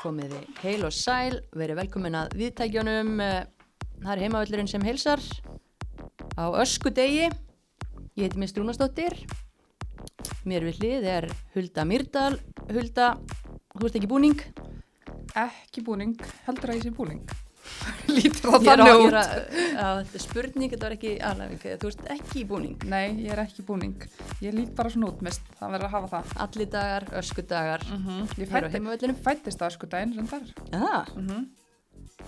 komiði heil og sæl, verið velkomin að viðtækjunum. Eh, Það er heimavöllurinn sem heilsar á ösku degi. Ég heiti Mist Rúnastóttir. Mér við hlið er Hulda Myrdal. Hulda, þú ert ekki búning? Ekki búning, heldur að ég sé búning. Lítur Ég það þannig ég út. að- að Þetta er spurning, þetta var ekki alveg, þú ert ekki í búning. Nei, ég er ekki búning. Ég lít bara svona út, mist. Það verður að hafa það. Allir dagar, ösku dagar. Mm Ég Hér á fætti, fættist það sko daginn sem þar. Já, Mm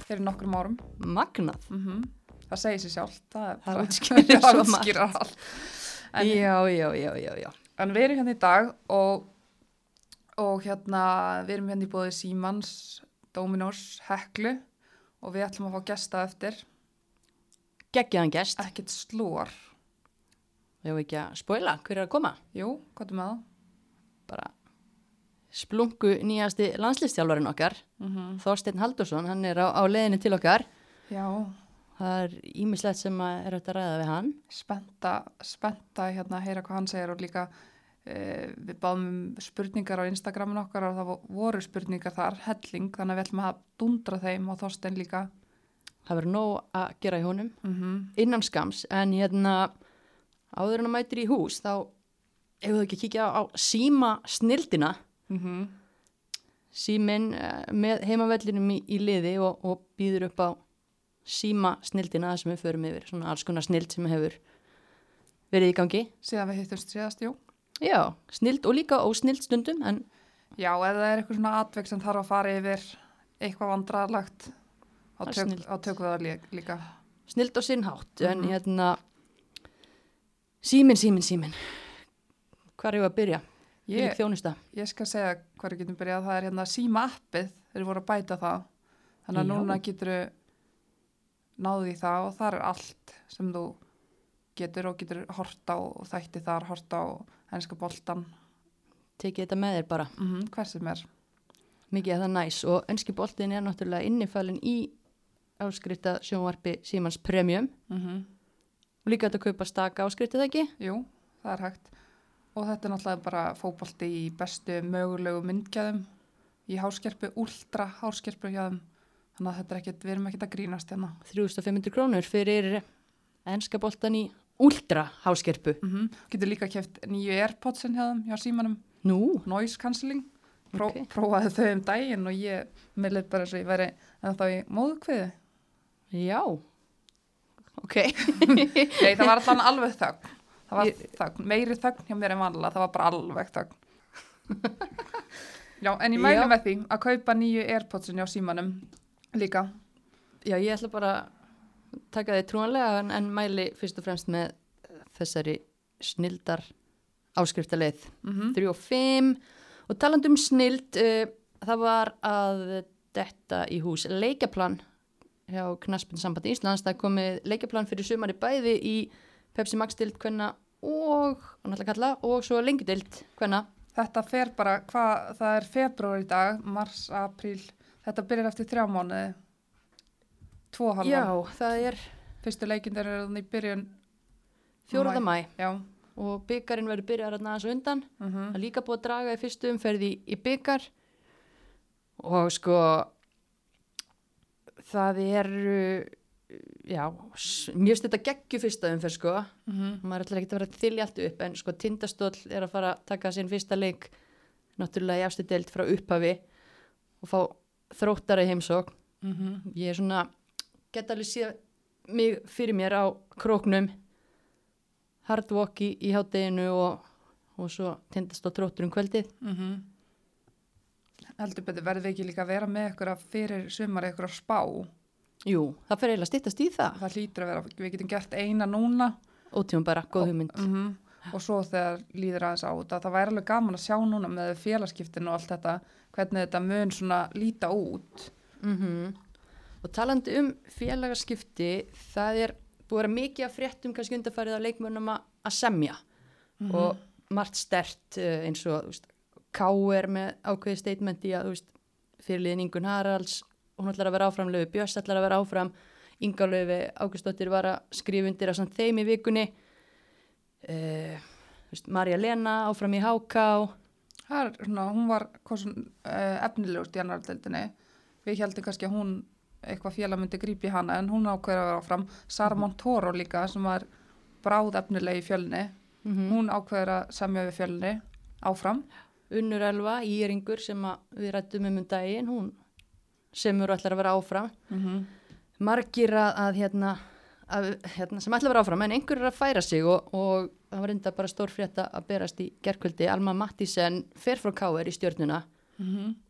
Fyrir nokkrum árum. magnað. Mm Það segir sér sjálf. Það, Það útskýrir svo margt. En, Já, já, já, já, já. en við erum hérna í dag og, og hérna, við erum hérna í bóði Símans, Dominos, Heklu og við ætlum að fá gesta eftir. Geggjaðan gest. Ekkert slúar. Ég hef ekki að spoila hver er að koma. Jú, hvað er með það? Bara splungu nýjasti landslistjálfarinn okkar, Mm Þorsteinn Haldursson, hann er á, á leiðinni til okkar. Já, Það er ímislegt sem að er auðvitað að ræða við hann. spenta, spenta hérna að heyra hvað hann segir og líka við báðum um spurningar á Instagramin okkar og það voru spurningar þar, helling, þannig að við ætlum að dundra þeim og Þorstein líka. Það verður nóg að gera í honum Mm innan skams, en hérna áður en að mætir í hús, þá hefur þau ekki að kíkja á, síma snildina, -hmm. símin með heimavellinum í, í liði og, og býður upp á síma snildina sem við förum yfir, svona alls konar snild sem hefur verið í gangi. Síðan við hittumst síðast, jú. Já, snild og líka ósnild stundum, en Já, ef það er eitthvað svona atveg sem þarf að fara yfir eitthvað vandrarlagt, Það þá tökum það lí- líka. snild á sinn hátt, en Mhm. hérna símin, símin, símin. Hvað er ég að byrja? Ég... Ég, ég skal segja hvað við getum byrjað, það er hérna síma appið, þeir voru að bæta það. Þannig að Já. núna getur náði það og það er allt sem þú getur og getur horta og þætti þar, horta á henska boltan, Tekið þetta með þér bara. mm -hmm, hver sem er. Mikið að það næs og önski boltin er náttúrulega innifalinn í áskrifta sjónvarpi Símans Premium Mm og líka þetta kaupa staka áskriftið ekki? Jú, það er hægt. Og þetta er náttúrulega bara fótbolti í bestu mögulegu myndgæðum, í háskerpu, últra háskerpu hjá þeim. Þannig að þetta er ekkert, við erum ekkert að grínast hérna. 3500 krónur fyrir enska boltan í úldra háskerpu. Mm Getur líka kæft nýju Airpodsin þeim, hjá símanum, Nú, noise cancelling. Pró, Ok. Prófaði þau um daginn og ég meðlega bara eins og ég væri en þá í móðkviði. já. Ok. Nei, það var alltaf alveg þögn. Það var Ég- þögn, meiri þögn hjá mér en vanlega, það var bara alveg þögn. Já, en ég mæli Já. með því að kaupa nýju Airpodsin hjá símanum líka. Já, ég ætla bara að taka þið trúanlega en, en mæli fyrst og fremst með þessari snildar áskriftarleið. Mm 3 og 5 og taland um snild uh, það var að detta í hús leikaplan hjá Knaspin sambandi Íslands. Það komið leikaplan fyrir sumari bæði í Pepsi Max dild hvenna og, kalla og svo lengi dild hvenna Þetta fer bara, hvað, það er februar í dag, mars, apríl, þetta byrjar eftir þrjá mánuði, tvo halvan. Já, það er Fyrstu leikindar eru þannig byrjun, 4. Maí. mæ já. og byggarinn verður byrjar að aðeins undan Mm það er líka búið að draga í fyrstu umferði í, í byggar og sko það er já, mjög stutt að geggju fyrsta umferð sko Mm maður ætlar ekki að vera að þylja allt upp en sko tindastóll er að fara að taka sinn fyrsta leik náttúrulega í afstu deild frá upphafi og fá þróttara í heimsók -hmm. ég er svona geta alveg séð mig fyrir mér á króknum. Hardwalk í, í hátteginu og, og svo tindastóll þróttur um kvöldið. Mm Heldur betur, verðum við ekki líka að vera með ykkur að fyrir sumar ykkur að spá? jú, það fer eiginlega að styttast í það. Það hlýtur að vera, við getum gert eina núna. Ótíma bara, góð hugmynd. mm og svo þegar líður aðeins á þetta. Það væri alveg gaman að sjá núna með félagskiptin og allt þetta, hvernig þetta mun svona líta út. mm og talandi um félagaskipti það er búið að vera mikið að fréttum kannski undarfærið að leikmönnum að semja Mhm. og margt stert uh, eins og þú veist, K er með ákveði statement í að fyrirliðin Ingun Haralds hún ætlar að vera áfram löfi, Björns ætlar að vera áfram Inga löfi, Águstóttir var að skrifa undir á samt þeim í vikunni uh, veist, Marja Lena áfram í er svona, hún var uh, efnilegust í annar deildinni. Við heldum kannski að hún eitthvað félag myndi grípi hana en hún ákveður að vera áfram. Sara Mhm. Montoro líka sem var bráð efnileg í fjölni. mm Hún ákveður að semja við fjölni áfram. Unnur Elva, Íringur sem við rættum um um daginn, hún semur ætlar að vera áfram. Mm -hmm. Margir að, að, hérna, að hérna, sem ætlar að vera áfram en einhver er að færa sig og, og það var enda bara stór frétta að berast í gerkvöldi. Alma Mattísen fer frá Káer í stjórnuna,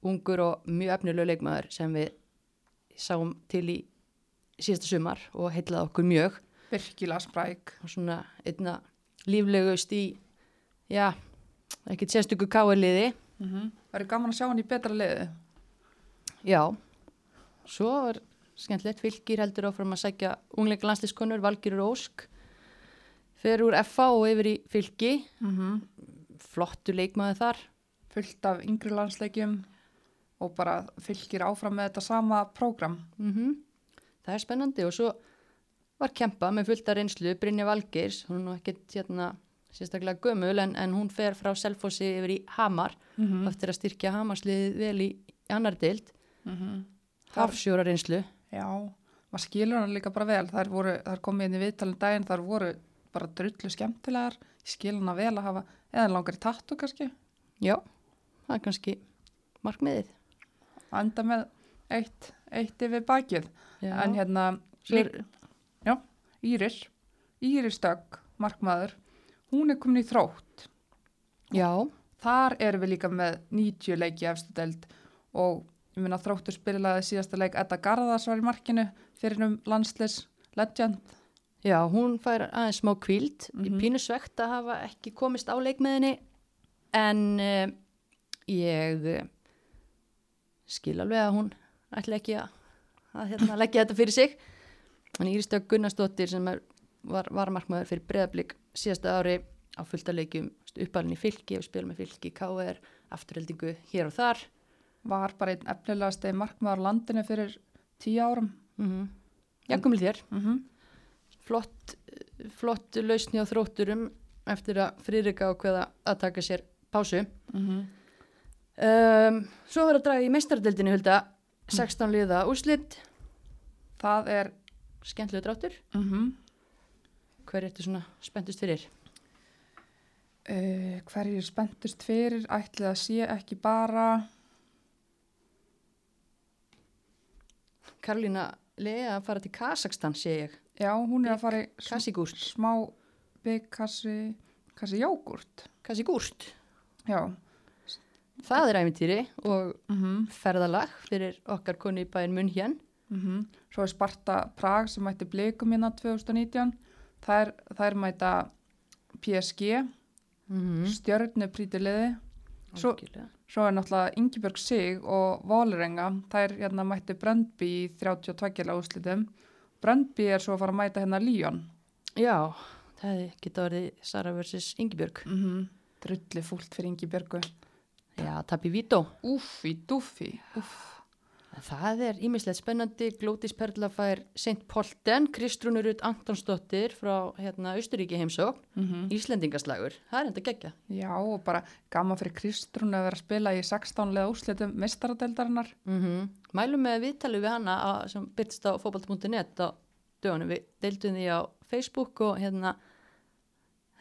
ungur og mjög efnilegu leikmaður sem við sáum til í síðasta sumar og heitlaði okkur mjög Virkilega spræk. og svona einna líflegust í, já, ekkert sérstöku Káer-liði. Mm -hmm. Er gaman að sjá hann í betra liði. Já, svo er skemmtilegt, fylgir heldur áfram að sækja ungleika landslískonur, Valgirur Ósk, fer úr FA og yfir í fylgi, Mm -hmm. flottu leikmaður þar. Fullt af yngri landsleikjum og bara fylgir áfram með þetta sama prógram. Mm Það er spennandi og svo var kempa með fullta reynslu, Brynja Valgeirs, hún er nú ekkert hérna sérstaklega gömul en, en hún fer frá Selfossi yfir í Hamar Mm -hmm. eftir að styrkja Hamarsliðið vel í, annar deild, Mm -hmm. hafsjóra reynslu. Já, maður skilur hann líka bara vel. Það er, voru, það er komið inn í viðtalin daginn, það voru bara drullu skemmtilegar. Ég skil hann að vel að hafa, eða langar í tattu kannski, Já, það er kannski markmiðið. Enda með eitt, eitt yfir bakið. Já. En hérna, er, Íris, Íris Dögg, markmaður, hún er komin í þrótt. já, Þar erum við líka með 90 leiki efstu deild og ég minna þróttur spilaði síðasta leik Edda Garðars var í markinu fyrir um landslis legend. Já, hún fær aðeins smá kvíld, mm. -hmm. pínu svegt að hafa ekki komist á leikmeðinni en uh, ég skil alveg að hún ætla ekki að, að hérna, leggja þetta fyrir sig. En Íristök Gunnarsdóttir sem er, var, var markmaður fyrir breðablík síðasta ári á fullta leikjum uppalinn í fylki og spila með fylki, KR, afturheldingu hér og þar. Var bara einn efnilegasti markmaður á landinu fyrir tíu árum. Mm -hmm. Já, komil þér. Mm -hmm. flott, flott lausni á þrótturum eftir að Friðrika ákveða að taka sér pásu. Mhm. Um, svo verður að draga í meistardeldinu hulda 16 liða úslit, Það er, skemmtilegu dráttur. mm Hver ertu svona spenntust fyrir? uh, hverjir spenntust fyrir, ætlið að sé ekki bara, Karolína Lea að fara til Kazakstan sé ég. já, hún er að fara í Kassigúrt. smá byggkassi, kassi jógurt. Kassigúrt. Já. Það er æfintýri og Mm ferðalag fyrir okkar konu í bæinn munn hér. -hmm. Svo er Sparta Prag sem mætti blikum hérna 2019. Það er, það er mæta PSG, Mm. stjörnu prítiliði. Svo, svo er náttúrulega Ingibjörg Sig og Vólerenga. Það er hérna mætti Bröndby í 32 úrslitum. Bröndby er svo að fara að mæta hérna Líón. Já, það geta verið Sara vs. Ingibjörg. Mm -hmm. Drulli fúlt fyrir Ingibjörgu. Já, Tapi Vító. Úffi, dúffi. Úff. Það er ímislegt spennandi, Glótis Perla fær St. Polten, Kristrúnur Rut Antonsdóttir frá hérna Austuríki heimsókn, Mm -hmm. Íslendingaslagur, það er enda geggja. Já, og bara gaman fyrir Kristrún að vera að spila í 16 leða úrslitum mestaradeildarinnar. Mm Mælum með viðtalið við hana á, sem byrtist á fótbolt.net á dögunum, við deildum því á Facebook og hérna,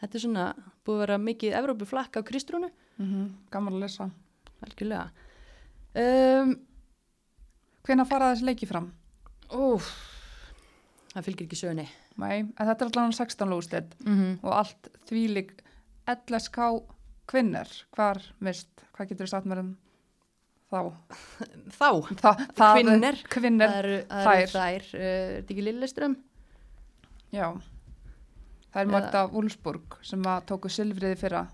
þetta er svona búið að vera mikið Evrópu flakka á Kristrúnu, Mm Gaman að lesa. algjörlega. Um, Hvenær fara þessi leiki fram? úf, það fylgir ekki sögni. Nei, en þetta er allan 16 lúslit Mm -hmm. og allt þvílig LSK kvinner. Hvar mist? Hvað getur þú sagt mér um þá? Þá, Þa, það, Kvinner. Kvinner, það eru það þær. eru þær, uh, er þetta ekki Lilleström? já. Það er Eða- Magda Wolfsburg sem að tóku silfriði fyrra.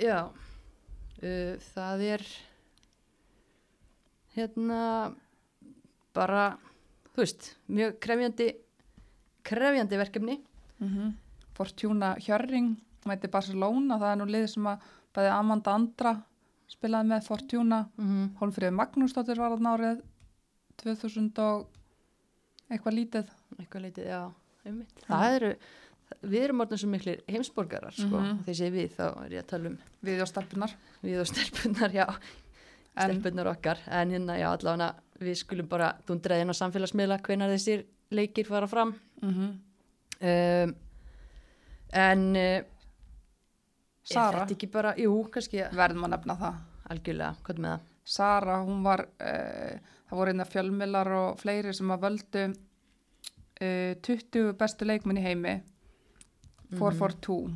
Já, uh, það er hérna bara, þú veist, mjög krefjandi, krefjandi verkefni. Mm Fortuna Hjörring mæti Barcelona, það er nú lið sem að bæði Amanda Andra spilaði með Fortuna. Mm -hmm. Hólfríði Magnúsdóttir var þarna árið 2000 og eitthvað lítið. Eitthvað leitið, já, einmitt. Það eru, við erum orðin svo miklir heimsborgarar sko, Mhm. þegar ég segi við þá er ég að tala um við og stelpunar við og stelpunar, já. En- stelpunar okkar, en hérna, já, allavega við skulum bara dundra inn á samfélagsmiðla hvenar þessir leikir fara fram. Mm -hmm. um, en uh, Sara, bara, jú, kannski verðum að nefna það. Algjörlega, hvað með það? Sara, hún var uh, það voru einna fjölmilar og fleiri sem að völdu uh, 20 bestu leikmenn í heimi 442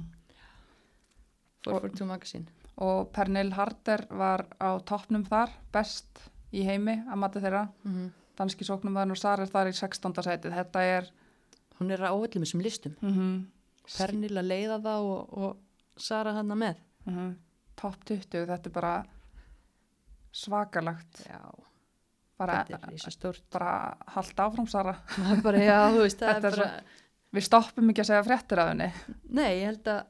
442 Magazine. Og Pernil Harder var á toppnum þar, best í heimi að mati þeirra, mm -hmm. danski sóknum og Sara er þar í 16. sætið. Þetta er hún er á öllum þessum listum. Mm -hmm, Pernil að leiða það og, og Sara hana með. Topp 20, þetta er bara svakalagt já, bara, þetta er rísa stórt bara halda áfram Sara. Bara, já, veist, Þetta er bara við stoppum ekki að segja fréttir af henni. Nei, ég held að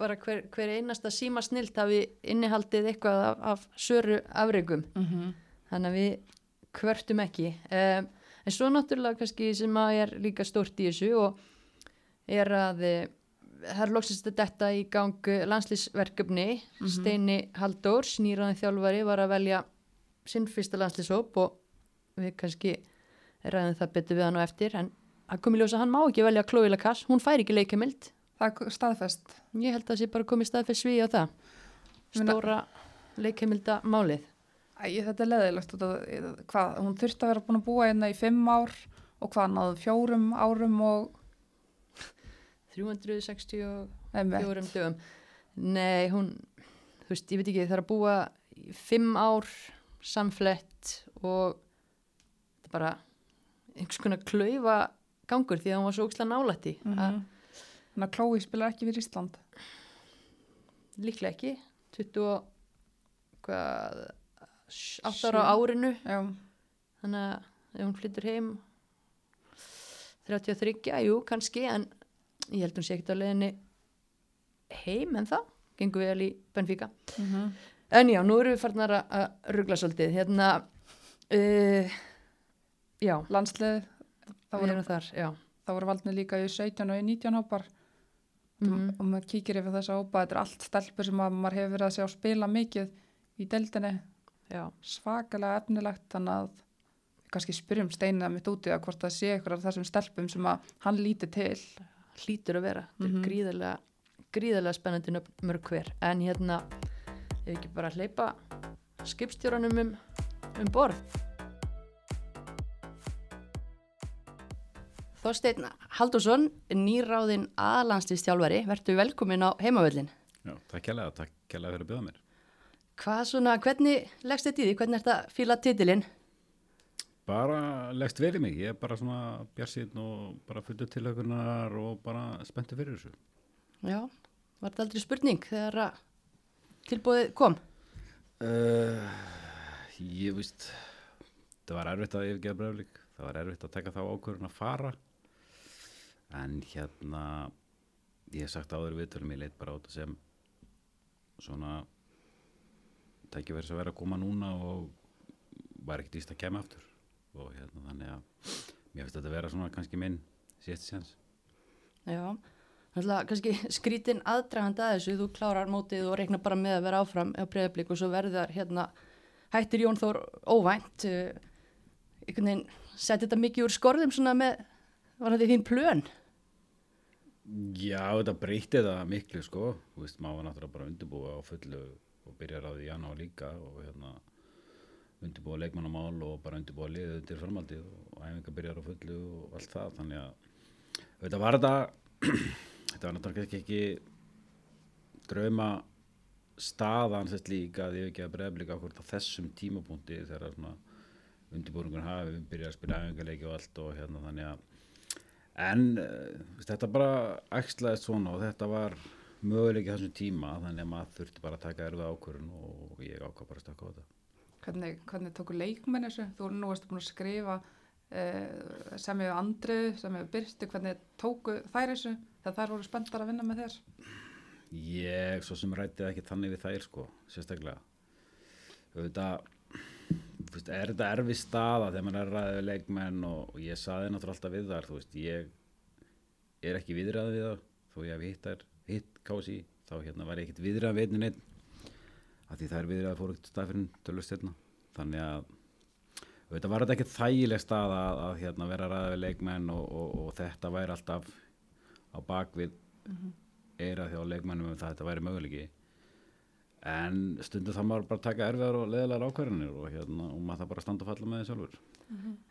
bara hver, hver einasta síma snilt hafi innihaldið eitthvað af, af söru afregum mm -hmm. þannig að við kvörtum ekki. Um, en svo náttúrulega kannski sem að er líka stórt í þessu og er að eh, það er loksist að detta í gang landslýsverkefni Steini Halldórs, nýraðin þjálfari var að velja sinn fyrsta landslýshóp og við kannski ræðum það betur við hann og eftir en að komi ljósa hann má ekki velja Chloe Lacasse, hún fær ekki leikamild það er staðfest. Ég held að það sé bara komið stað fyrir sví á það. Stóra leikheimilda málið. Æ, þetta er leðilegt hún þurfti að vera búin að búa hérna í fimm ár og hvað náðu fjórum árum og 364 einmitt, dögum. Nei, hún, þú veist, ég veit ekki það er að búa fimm ár samflett og þetta er bara einhvers konar klaufa gangur því að hún var svo ókslega nálætti mm að þannig að Chloe spilar ekki fyrir Ísland. Líklega ekki. 20 og hvað? 8 ára á árinu. Já, þannig að ef hún flyttur heim 33, jú, kannski en ég held hún sé ekkert á leiðinni heim en það gengur vel í Benfica. Mm en já, nú erum við farnar að ruggla svolítið. Hérna uh, já, landslið það voru, þar það voru valdnið líka í 17 og í 19 hópar. Mm og maður kíkir yfir þessa hópa þetta er allt stelpur sem að maður hefur verið að sjá spila mikið í deildinni. Já, svakalega efnilegt þannig að kannski spyrjum steinina mitt úti að hvort það sé ykkur af þessum stelpum sem að hann líti til. Hlýtur að vera. Þetta Mhm. er gríðarlega, gríðarlega spennandi mörg hver, en hérna ef ekki bara hleypa skipstjóranum um, um borð Þorsteinn Haldursson nýráðinn aðlandslistjálfari verður velkomin á heimavöllin Já, takk kærlega, takk kærlega fyrir að bjóða mér. Hvað svona, hvernig leggst þetta í því? Hvernig er þetta fíla titilinn? Bara leggst í mig, ég er bara svona bjarsinn og bara fullur tilhaukunar og bara spenntu fyrir þessu. Já, var þetta aldrei spurning þegar að tilbúið kom? Uh, ég veist, það var erfitt að yfirgeða breyflik, það var erfitt að taka þá ákvörðun að fara, en hérna, ég hef sagt áður viðtölum, ég leit bara á þetta sem svona tækifæri sem verið að koma núna og var ekkert íst að kemja aftur og hérna þannig að mér finnst þetta að vera svona kannski minn síðast séns. Já, náttúrulega kannski skrítin aðdragandi að þessu, þú klárar mótið og reiknar bara með að vera áfram á breyðablík og svo verður hérna hættir Jón Þór óvænt uh, einhvern veginn setja þetta mikið úr skorðum svona með, var þetta þín plön? Já, þetta breytti það miklu sko, þú veist, maður var náttúrulega bara undirbúa á fullu og byrjar á því janúar líka og hérna undirbúa leikmannamál og bara undirbúa liðið undir framhaldið og æfinga byrjar á fullu og allt það, þannig að þetta var þetta, þetta var náttúrulega ekki drauma staðan þess líka að ég ekki að breyflika okkur á þessum tímapunkti þegar svona undirbúringur hafi byrjað að spila æfingarleiki og allt og hérna þannig að En uh, þetta bara æxlaðist svona og þetta var möguleiki þessum tíma þannig að maður þurfti bara að taka erfið ákvörun og ég ákvað bara að stakka á þetta. hvernig, hvernig tóku leikmenn þessu þú nú varst búin að skrifa uh, sem hefur andrið, sem hefur byrstu hvernig tóku þær þessu þegar þær voru spenntar að vinna með þér Ég svo sem rætti ekki þannig við þær sko, sérstaklega. Þú veist, er þetta erfið staða þegar maður er ræðið við leikmenn og, og ég saði náttúrulega alltaf við þar, þú veist, ég er ekki viðræð við það þó ég hef hitt, þær- hitt kási þá hérna var ég ekkert viðræð við einn einn. Af því það er viðræð fór ekkert stað fyrir tölvist hérna. Þannig að þetta var þetta ekki þægileg stað að, að hérna, vera að ræða við leikmenn og, og, og þetta væri alltaf á bakvið eira þjá leikmennum um það að þetta væri möguleiki en stundum það maður bara taka erfiðar og leðilegar ákvarðanir og, hérna, og maður það bara standa og falla með því sjálfur.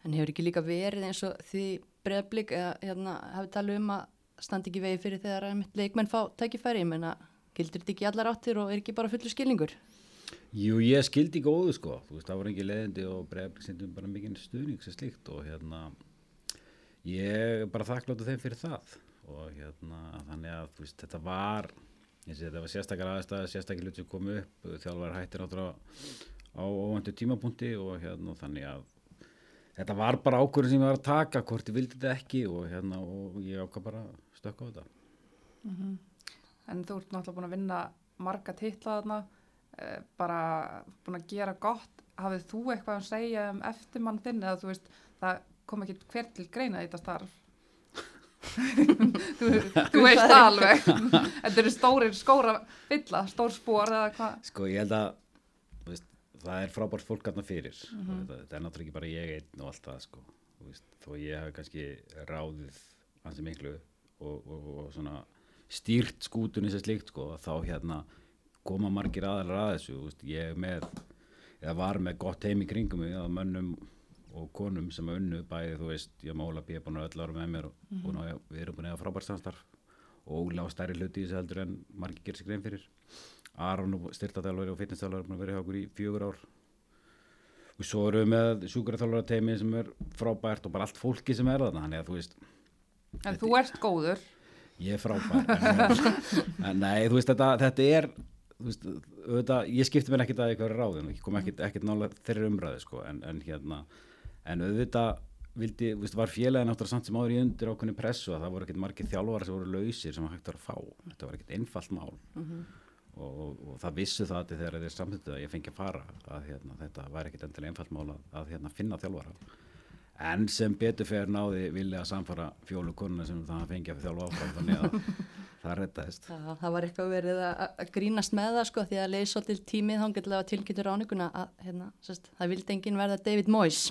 En hefur ekki líka verið eins og því breyðblik eða hérna, hafi talið um að standi ekki vegi fyrir þegar leikmenn fá tækifæri, ég menna, gildir þetta ekki allar áttir og er ekki bara fullur skilningur? Jú, ég skildi góðu sko, þú veist, það voru ekki leiðindi og bregðarblik sendum bara mikið stuðning sem slíkt og hérna, ég bara þakkláttu þeim fyrir það. Og hérna, þannig að þú veist, þetta var, ég sé þetta var sérstakar aðstæði, sérstakar hlut sem kom upp, þjálfar hættir náttúrulega á óvöndu tímapunkti og hérna, þannig að þetta var bara ákvörðin sem ég var að taka, hvort ég vildi þetta ekki og hérna, og ég ákvað bara stökka á þetta. En þú ert náttúrulega búin að vinna marga titla þarna, eh, bara búin að gera gott. Hafið þú eitthvað að segja um eftirmann þinn eða þú veist, það kom ekki hver til greina þetta starf? Þú, þú veist það alveg. Þetta eru stórir skóra fylla, stór spór eða hvað? Sko ég held að veist, það er frábært fólk aðna fyrir. Og þetta, þetta er náttúrulega ekki bara ég einn og allt það sko. Veist, þó ég hef kannski ráðið hansi miklu og, og, og svona stýrt skútunni sem slíkt sko þá hérna koma margir aðalar að þessu. Veist, ég með eða var með gott heim í kringum mig að mönnum og konum sem að unnu bæði þú veist, ég mála B búin að öll ára með mér og búin að, við erum búin að frábært samstarf. Og á stærri hluti í þessu heldur en margir gerir sig grein fyrir. Aron og styrtaþjálfari og fitnessþjálfari er búin að vera hjá okkur í fjögur ár. Og svo erum við með sjúkraþjálfara teimi sem er frábært og bara allt fólki sem er þarna. Þannig að þú veist, En þú ert góður. ég er frábær. En, en nei, þú veist, þetta, þetta er veist, auðvitað, ég skipti mér ekkit að eitthvað ráðin og ég kom ekkit nála þeirri umræði sko, en, en hérna en auðvitað vildi, veist, var félagin áttur samt sem áður í undir ákunni pressu að það voru ekkit margir þjálfara sem voru lausir sem hægt var að fá, þetta var ekkit einfalt mál. Og, og, og það vissu það til þegar þeir samþýttu að ég fengi að fara að hérna, þetta væri ekkit endilega einfalt mál að, að hérna, finna þjálfara. En sem betur fyrir náði vilja að samfara fjólu konuna sem það fengi að þjálfa áfram þannig að það rettaðist. Það, það var eitthvað verið að, að grínast með það sko því að leiði svolítið tímið þá getur það tilkynntur áninguna að hérna, sest, það vildi enginn verða David Moyes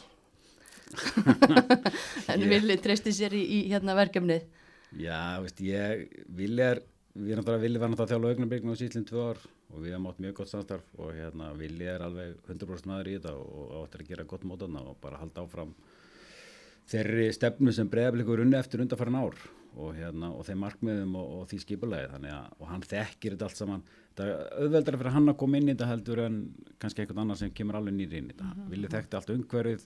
en Ég- villi treysti sér í, í hérna verkefnið. Já, veist, ég, Vili er, við náttúrulega, Vili var náttúrulega að þjálfa augnablikna á síðlinn tvö ár og við hefum átt mjög gott samstarf og hérna, Vili er alveg 100% maður í þetta og áttir að gera gott mótana og bara halda áfram þeirri stefnu sem breyðablikur unni eftir undarfæran ár og, hérna, og þeim markmiðum og, og því skipulegi þannig að, og hann þekkir þetta allt saman. Það er auðveldar fyrir hann að koma inn í þetta heldur en kannski einhvern annar sem kemur alveg nýri inn í þetta, mm Vili þekkti allt umhverfið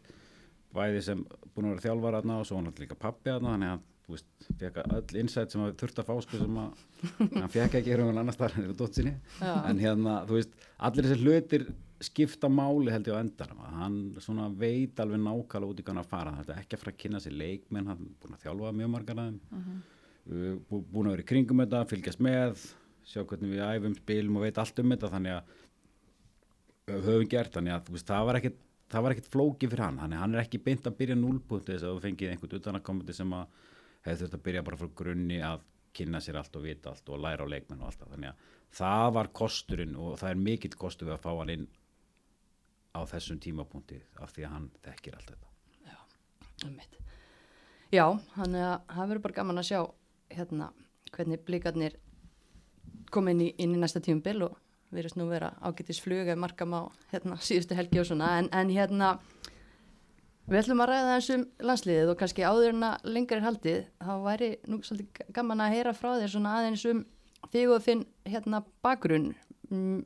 bæði sem búin að vera þjálfar aðna og svo hann alltaf líka pappi aðna þannig að þú veist, fekk öll insight sem hann þurfti að fá sko sem að hann fekk ekki hann annars þar en dótt sinni. Já. en hérna, þú veist, allir þessi hlutir skipta máli held ég á endanum. Að hann svona veit alveg nákvæmlega út í kannar að fara, þetta er ekki að fara að kynna sér leikmenn, hann er búin að þjálfa mjög margar að þeim. Uh, bú, búin að vera í kringum þetta, fylgjast með sjá hvernig við æfum, spilum og veit allt um þetta. Þannig að höfum gert, þannig að þú veist, það var ekkit það var ekkit flóki fyrir hann, þannig að hann er ekki beint að byrja núlpunkti þess að þú fengið einhvern utanakomandi sem að hefði þurft að byrja bara frá grunni að kynna sér allt og vita allt og læra á leikmenn og allt það, þannig að það var kosturinn og það er mikill kostur við að fá hann inn á þessum tímapunkti af því að hann þekkir allt þetta. Einmitt. Já, þannig að það verður bara gaman að sjá hérna hvernig blikarnir koma inn í, inn í næsta tíumbil og verðist nú vera ágætis flug ef markam á hérna, síðustu helgi og svona. En, en hérna við ætlum að ræða þessum landsliðið og kannski áður en að lengur er haldið þá væri nú svolítið gaman að heyra frá þér svona aðeins um þig og þinn hérna bakgrunn. Mm,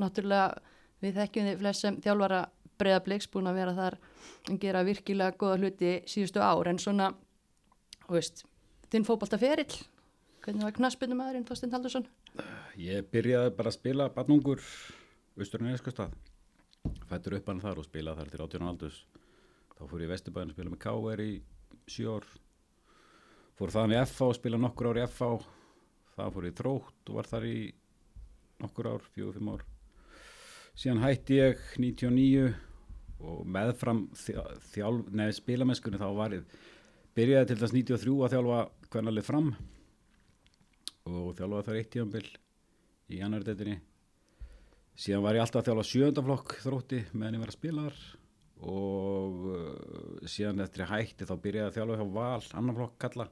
náttúrulega við þekkjum þið flest sem þjálfara breyðabliks búin að vera þar að gera virkilega góða hluti síðustu ár. En svona, þú veist þinn fótboltaferill hvernig var knaspinu maðurinn Þorstein Haldursson? Ég byrjaði bara að spila barnungur austurinn Eskustad fættur upp hann þar og spilaði þar til 18 aldus þá fór ég í Vesturbæðin að spila með KR í 7 ár. Fór þaðan í FH og spila nokkur ár í FH það fór ég í Þrótt og var þar í nokkur ár, 4-5 ár. Síðan hætti ég 99 og meðfram þjálf, neði spilamennskunni þá var ég byrjaði til þess 93 að þjálfa hvernalið fram og þjálfaði þar eitt tíðanbill í annardetinni síðan var ég alltaf að þjálfa sjöndaflokk þrótti meðan ég var að spila þar og uh, síðan eftir ég hætti þá byrjaði að þjálfa hjá Val annarflokk kalla.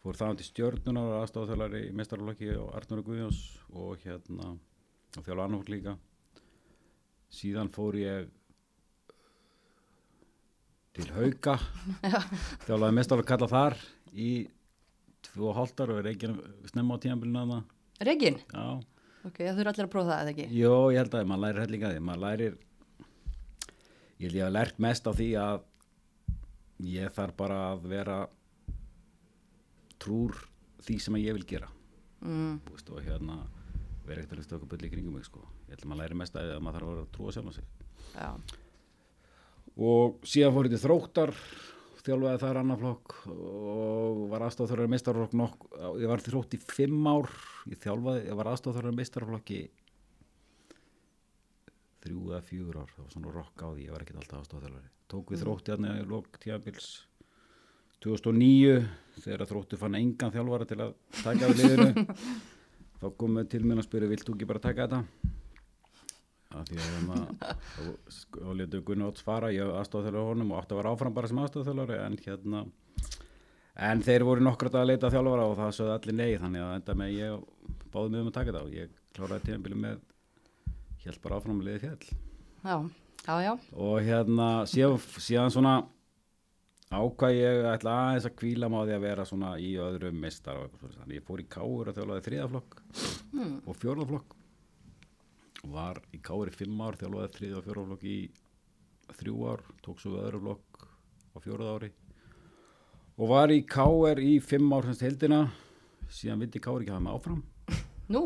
Fór það til stjörnunar og aðstofþjálfari í mestarflokki og Arnur Guðjóns og hérna og þjálfa annarflokk líka. Síðan fór ég til Hauka þjálfaði mestarflokk kalla þar í tvo hálftar og ekki snemma á tíðanbyluna þarna Regin? já Ok, það þurfa allir að prófa það, eða ekki? Jó, ég held að maður lærir hellinga því, maður lærir ég held ég að lært mest á því að ég þarf bara að vera trúr því sem að ég vil gera Mm. Þú veist, og hérna vera ekkert að hlusta okkur byrli kringum mig sko. ég held að maður lærir mest að að maður þarf að vera að trúa sjálf á sig Já, og síðan fór ég til þróttar þjálfaði þar annar flokk og var aðstofþörður meistarflokk nokk, ég var þrótt í fimm ár ég þjálfaði, ég var aðstofþörður meistarflokki þrjú eða fjögur ár það var svona rokk á því, ég var ekkert alltaf aðstofþjálfari tók við þrótti hérna í lok tíabils 2009 þegar þrótti fann engan þjálfara til að taka við liðinu þá komum við til mér að spyrja vilt þú ekki bara taka þetta að því að hérna og letu Gunni Óts fara ég aðstofþjálfari honum og átti að vera áfram bara sem aðstofþjálfari en hérna en þeir voru nokkrat að leita þjálfara og það sögðu allir nei þannig að enda með ég báði mig um að taka þetta og ég kláraði tíðanbili með hjælt bara áfram að liði fjall já, já, já. og hérna síðan, síðan svona ákvað ég ætla aðeins að kvíla má því að vera svona í öðrum mistar og eitthvað svona ég fór í káur að þjálfaði þriðaflokk Hmm. og fjórðaflokk var í káur í fimm ár þjálfaði þriða og fjórðaflokk í þrjú ár, tók svo öðru flokk á fjórða ári. Og var í káur í fimm ár semst heldina síðan vildi káur ekki hafa mig áfram. Nú,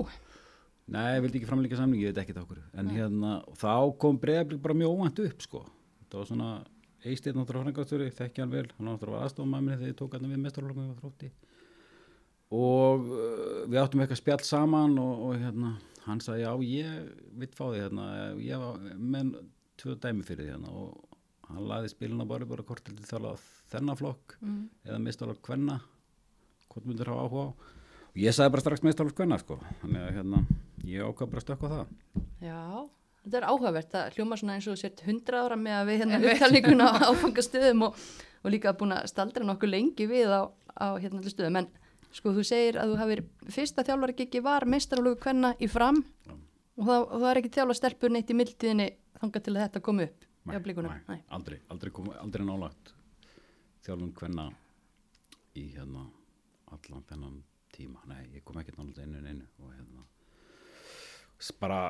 Nei, vildi ekki framleika ég veit ekki það okkur en hérna, þá kom bregðarblik bara mjög óvænt upp sko, það var svona Eisteinn náttúrulega frangastöri, þekki hann vel. Hann náttúrulega var aðstofum að minni þegar ég tók hann við mestarflokkum og uh, við áttum eitthvað spjall saman og, og hérna, hann sagði já, ég vitt fá því hérna, ég var með tvö dæmi fyrir því hérna og hann laði spilin á bara bara hvort til þála þennan flokk mm. eða mestarflokk hvenna hvort myndir hafa áhuga á og ég sagði bara strax mestarflokk hvenna sko, þannig að hérna ég ákvað bara að stökka á það já, þetta er áhugavert. Það hljóma svona eins og sért 100 ára með að við hérna upptalninguna á áfangastöðum og, og líka búin að staldra nokkuð lengi við á, á hérna allir stöðum. En sko þú segir að þú hafið fyrsta þjálfari gigi var meistaralögu hvenna í fram Já. og það, það er ekki þjálfa stelpur neitt í mildtíðinni þangað til að þetta kom upp blíkunum. nei, aldrei, aldrei, kom, aldrei nálagt þjálfum hvenna í hérna allan þennan tíma nei, ég kom ekki nálagt einu en einu og hérna bara,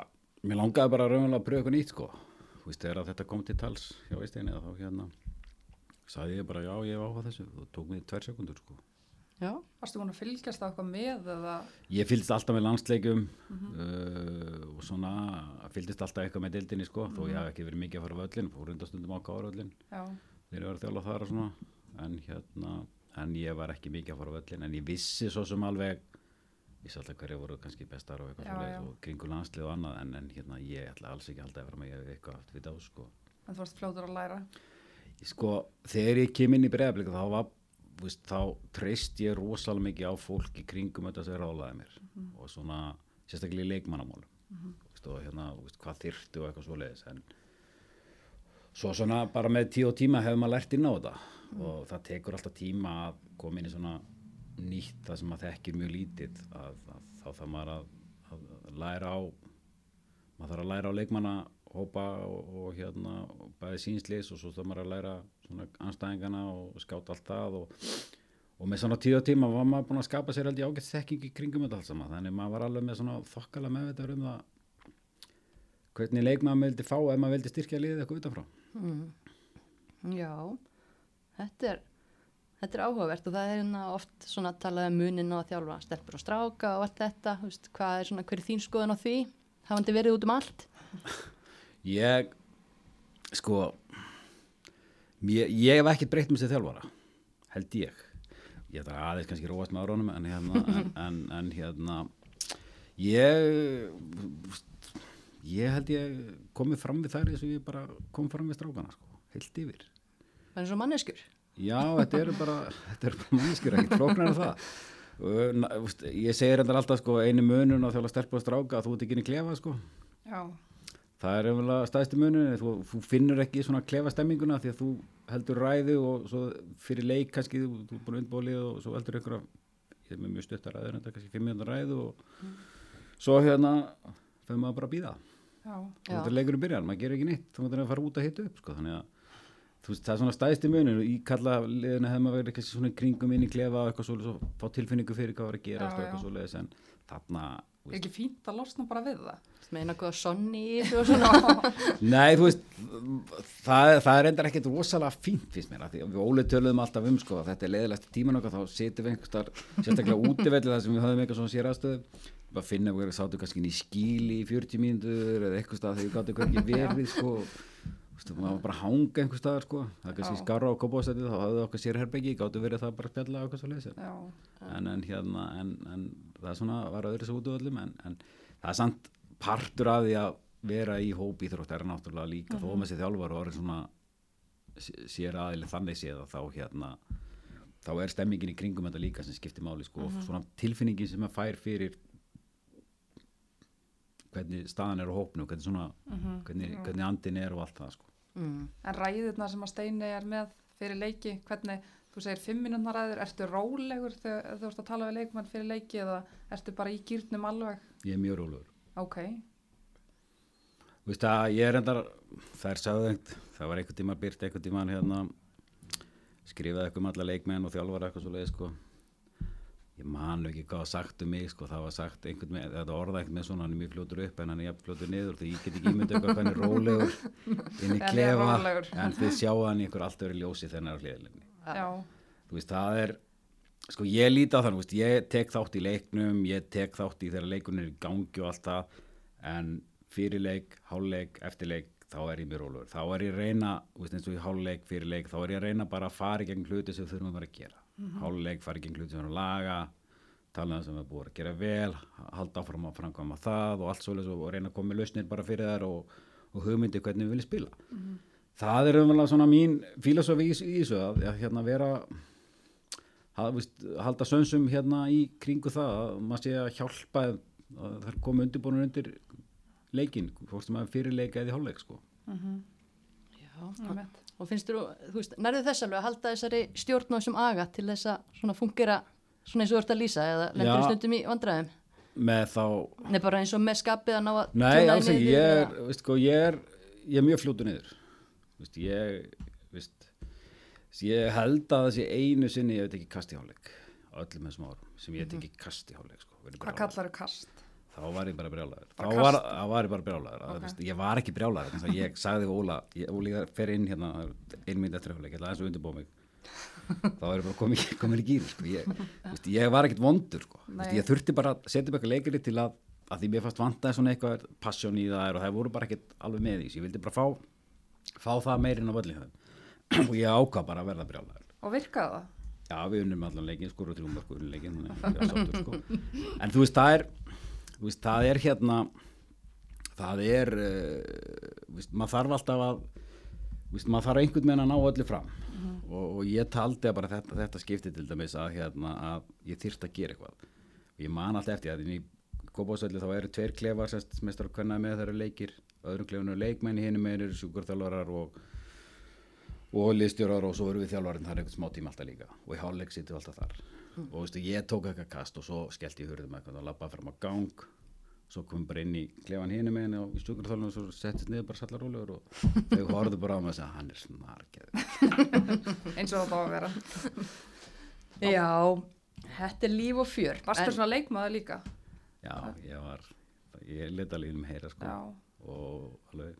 mér langaði bara raunverulega að pröfa eitthvað nýtt sko þú veist, þegar þetta kom til tals hjá Eisteini þá hérna sagði ég bara já, ég áhuga á þessu og tók mig tvær sekundur sko Varstu búin að fylgjast það eitthvað með eða? Ég fylgist alltaf með landsleikum uh, og svona fylgist alltaf eitthvað með dildinni sko þó ég hef ekki verið mikið að fara völlin fór rundastundum á káarvöllin já, þegar ég var að þjála þar og svona en hérna, en ég var ekki mikið að fara völlin en ég vissi svo sem alveg vissi alltaf hverju voru kannski bestar og eitthvað Já, já. og kringu landslið og annað en, en hérna ég ætla alls ekki halda að vera með ég eitthvað haft við á sko. En þú varst fljótur að læra. Ég sko, þegar ég kem inn í bregðarblik þá var, veist, þá treyst ég rosalega mikið á fólk í kringum þetta sem ráðlaði mér. Og svona, sérstaklega í leikmannamálum. Mm veist, og hérna, veist, hvað þyrfti og eitthvað svoleiðis en svo svona bara með tíu og tíma hefur maður lært inn á þetta. Og það tekur alltaf tíma að koma inn í svona nýtt það sem maður þekkir mjög lítið að, að þá þarf maður að, að læra á maður þarf að læra á leikmannahópa og, og hérna og bæði sínslis og svo þarf maður að læra svona anstæðingana og skáta allt það og, og með svona tíu og tíma var maður búin að skapa sér ég ágætt þekking í kringum þetta allt saman þannig maður var alveg með svona þokkala meðvitað um það hvernig leikmaður maður vildi fá ef maður vildi styrkja liðið eitthvað utanfrá já, þetta er, þetta er áhugavert og það er hérna oft svona að tala um munin að þjálfa stelpur og stráka og allt þetta, þú veist, hvað er svona, hver er þín skoðun á því? Hafandi verið út um allt? Ég, sko, ég, ég hef ekkert breytt með sér þjálfara, held ég. Ég ætla aðeins kannski róast með áraunum, en hérna, en, en, en hérna, ég, ég held ég komið fram við þær eins og ég bara kom fram við strákana, sko, heilt yfir. Það er eins og manneskjur. Já, þetta eru bara, þetta eru bara mannskjur, ekkert flóknar en það. Og, na, úst, ég segir þetta alltaf sko, einu munun á þjóla stelpa og stráka að þú ert ekki inn í klefa sko. Já, Það er umvel stæðstu munun, þú, þú finnur ekki svona klefa stemminguna því að þú heldur ræðu og svo fyrir leik kannski, þú, þú er búin að undbólið og svo heldur einhverja, ég er með mjög stuttar ræður, þetta kannski fimm minútur ræðu og svo hérna, fyrir maður bara að býða. veist að leikurinn byrjar, maður gerir ekki neitt, þú mútur að fara út að hitta upp, sko, þannig að veist, það er svona munum og í kalla liðinu hefði maður verið kannski svona kringum inn í klefa og eitthvað svoleiðis og fá tilfinningu fyrir hvað var að gera Já, eitthvað þarna, þú er ekki fínt að losna bara við það? meina góða sonni og svona. Nei, þú veist, það, það er endar ekkert rosalega fínt fyrst mér, af því að við ólega töluðum alltaf um, sko, að þetta er leiðilegst tíman okkar, þá setjum við einhvers þar, sérstaklega útivelli þar sem við höfum eitthvað svona séraðstöðu, bara finna að við sátum kannski í skíli í 40 mínútur eða eitthvað stað þegar við gáttum hvernig verið, sko, Þú maður var bara að hanga einhver staðar sko. Það er kannski skarra á kópásætið þá hafði okkar sérherbeggi, gáttu verið það bara að spjalla og eitthvað svo leiðis Já, en, en hérna en, en það er svona var öðru svo út af öllum en, en það er samt partur af því að vera í hópi þrótt er náttúrulega líka þó með sér þjálfar og orðin svona sé- sér aðili þannig séð að þá hérna þá er stemmingin í kringum þetta líka sem skiptir máli sko og svona tilfinningin sem maður fær fyrir hvernig staðan er á hópnu hvernig svona hvernig, hvernig andin er og allt það sko. Mm. en ræðirna sem að Steini er með fyrir leiki, hvernig, þú segir fimm mínútnar ræður, ertu rólegur þegar þú ert að tala við leikmann fyrir leiki eða ertu bara í gýrnum alveg? ég er mjög rólegur Ok, Þú veist að ég er endar, það er sagðengt, það var einhvern tíma byrt, einhvern tíma hérna, skrifaði eitthvað um alla leikmenn og þjálfara eitthvað svo leið, sko. Ég man nú ekki hvað sagt um mig, sko, það var sagt einhvern með, þetta orða einhvern með svona, hann er mjög fljótur upp en hann er jafn fljótur niður, því ég get ekki ímyndið eitthvað hvað hann er rólegur inn í klefa, en þið sjáu hann í einhver allt öðru ljósi er á hliðalinni. Já, Þú veist, það er, sko, ég líti á þannig, þú veist, ég tek þátt í leiknum, ég tek þátt í þegar leikurinn er í gangi og allt það, en fyrir leik, hálfleik, eftir leik, þá er ég mér rólegur. Þá er ég að reyna, þú veist, eins og í hálfleik, fyrir leik, þá er ég að reyna bara að fara í gegn hluti sem þurfum að vera að gera. Mm -hmm. Hálfleik, fara í gegn hluti sem erum að laga, tala um það sem við búin að gera vel, halda áfram að framkvæma það og allt svoleiðis og reyna að koma með lausnir bara fyrir þær og, og hugmyndi hvernig við viljum spila. Það er umvel svona mín fílosofi í, í þessu að, að hérna vera þú veist, halda sönsum hérna í kringu það að maður sé að hjálpa að það er komið undirbúinur undir leikin, fórst sem að fyrirleika eða í hálfleik sko. Já, ég veit. og finnst þú, þú veist, nærðu þess alveg að halda þessari stjórn og þessum aga til þess að svona fungera svona eins og þú ert að lýsa eða lengur Já. stundum í vandræðum með þá, Nei, bara eins og með skapið að ná að nei alls ekki ég er, sko, ég er ég er mjög fljótu niður veist, ég veist, ég held að það sé einu sinni ég veit ekki kast í hálfleik á öllum þessum árum sem ég veit ekki kast í hálfleik sko, Hvað kallar þú kast? þá var ég bara brjálæður þá var, var ég bara brjálæður Ok. okay. ég var ekki brjálæður ég sagði Óla Óli fer inn hérna ein mynd eftir hálfleik, ég ætla aðeins að undirbúa mig þá er ég bara komin, komin í gýr sko. ég, veist, ég var ekkert vondur sko. veist, ég þurfti bara að setja eitthvað leikari til að, að því mér fannst vantaði svona eitthvað passion í það og það voru bara ekkert alveg með því ég vildi bara fá, fá það meirinn á völlin og ég ákvað bara að verða brjálæður Og virkaði það? Já, við unnum allan leikin, skor og mörg unnum leikin, sáttur, sko. En þú veist, það er, þú veist, það er hérna, það er, uh, veist, maður þarf alltaf að, veist, maður þarf einhvern veginn að ná öllu fram. og, og ég taldi að bara þetta, þetta skipti til dæmis að, hérna, að ég þyrst að gera eitthvað. Og ég man alltaf eftir að í Kópásöldu þá eru tveir klefar sem mestar að kvenna með þeirra leikir, öðrum klefinu eru leikmenni, hinn með eru sjúkurþjálfarar og og liðstjórar og svo erum við þjálfarinn þar einhvern smá tíma alltaf líka og í hálfleik sittum alltaf þar og veistu, ég tók eitthvað kast og svo skellti ég hurðum eitthvað og lappaði fram á gang svo komum bara inn í klefan hinu meginn og í stjúkurþjálfarinn og svo settist niður bara sallar rólegur og þau horfðu bara á mig og segja hann er snargeð Eins og það á að vera. Já, þetta er líf og fjör. Varstu En- svona leikmaður líka? já, ég var ég leta alveg um heyra sko Já. Og alveg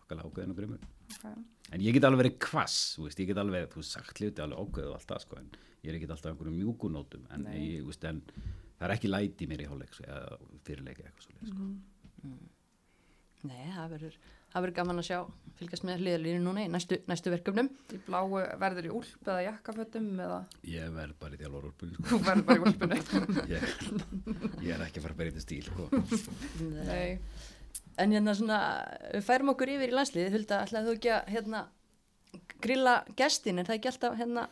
þokkalega ákveðin og grimur Okay. en ég get alveg verið kvass, þú veist, ég get alveg þú sagt hluti alveg ákveðu og allt það sko en ég er ekki alltaf einhverjum mjúkunótum en, Nei. ég, þú veist, en það er ekki læti mér í hálfleik sko, eða fyrirleik eða eitthvað svo sko. Nei, það verður, það verður gaman að sjá, fylgast með hliðalínu núna í næstu, næstu verkefnum. Í bláu verður í úlp eða jakkafötum eða ég verð bara í þjálfur úrpunni sko. þú verður bara í úlpunni. ég, ég er ekki að fara að berja þetta stíl sko. Nei. En hérna svona, við færum okkur yfir í landsliðið, Hulda, ætlaði þú ekki að hérna grilla gestin, er það ekki alltaf hérna,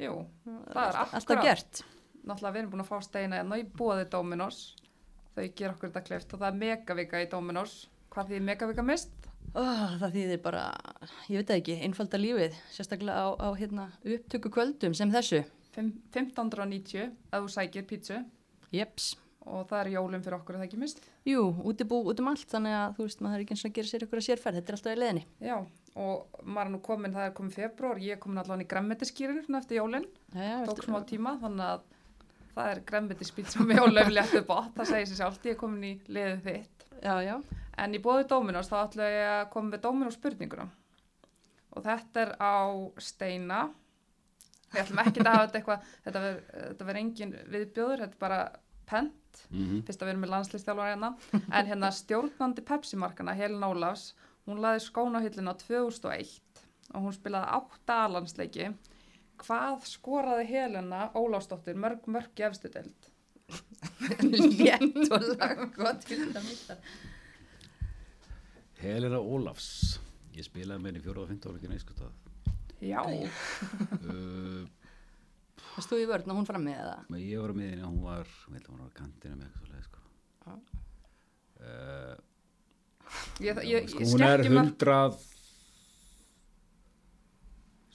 Jú, það er alltaf akkurat. gert? Náttúrulega við erum búin að fá steina hérna í bóði Dominos. Þau ger okkur þetta kleift og það er megavika í Dominos. Hvað því megavika mist? Oh, það þýðir bara, ég veit ekki, einfalda lífið, sérstaklega á, á hérna, upptöku kvöldum sem þessu. Fimm- 1590 ef þú sækir pítsu Jeps. Og það er jólum fyrir okkur, er það ekki mist? Jú, útibú út um allt, þannig að þú veist, maður er ekki eins og að gera sér ykkur að sérferð, þetta er alltaf í leðinni. Já, og maður er nú komin, það er komin februar, ég er komin allan í græmmetiskýrinu eftir jólinn, tók smá tíma, þannig að það er græmmetispítsa með jólöfléttu bótt, það segir sér sjálft, ég er komin í liðið þitt. Já, já. En í bóði Dominos þá ætla ég að koma með Dominos spurninguna. Og þetta er á steina. Við ætlum ekki að hafa þetta eitthvað, þetta verður engin viðbjóður, þetta er bara pent, Mm fyrst að við erum með landslistjálfara hérna. En hérna stjórnandi Pepsi-markana, Helin Ólafs, hún laði skóna á hillina 2001 og hún spilaði átta alansleiki. Hvað skoraði Helena Ólafsdóttir mörg mörg í efstu deild? Létt og lag, gott fyrir þetta mittar. Helena Ólafs ég spilaði með henni fjóra og fynda ára ekki neins stað Já, uh, Það stóð í vörn og hún fram með það. ég var með henni hún var, ég held að hún var á kantinu með eitthvað svoleiðis, sko. Uh, ég, ég, sko, hún er hundrað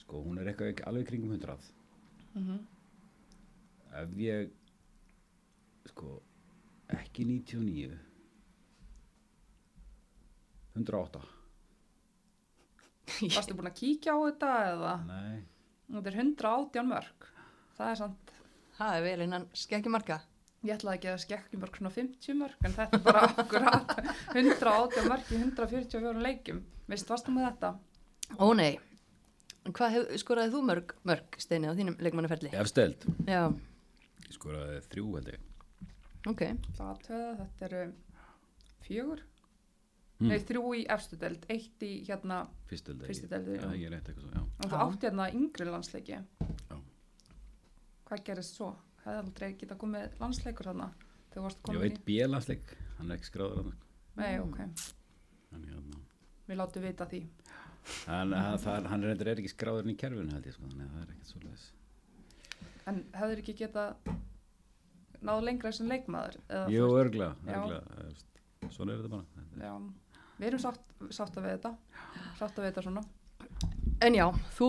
sko hún er eitthvað alveg kringum hundrað Mhm. ef ég sko ekki 99 108 Varstu búin að kíkja á þetta eða? nei, Þetta er 118 mörg. Það er samt, Það er vel innan skekki marka. ég ætlaði ekki að skekki mörg svona 50 mörg, en þetta er bara akkurat 118 mörg í 144 leikjum. Veist, varstu með þetta? Ó nei, hvað hef, skoraði þú mörg, mörg steini á þínum leikmannaferli? efsteld Já, skoraði þrjú held ég ok. Það aðtöða, þetta eru fjögur. Hmm. Nei, þrjú í efstu deild, eitt í hérna, fyrsteld Fyrstu deildu, já, ég er rétt eitthvað svo, já og þú átti hérna yngri landsleiki. Hvað gerist svo? Hefði aldrei geta komið landsleikur þarna? Þegar varstu ég komin veit bílansleik, hann er ekki skráður hann Nei, ok. hann, hérna, Við látum vita því. hann, hann, það, hann er, er ekki skráður inn í kerfinu held ég sko, þannig að það er ekkert svoleiðis En hefur ekki geta náðu lengra sem leikmaður? Eða, Jú, örgla, örgla svona er þetta bara Já, við erum sátt, sátt að við þetta. Sátt að við þetta svona. En já, þú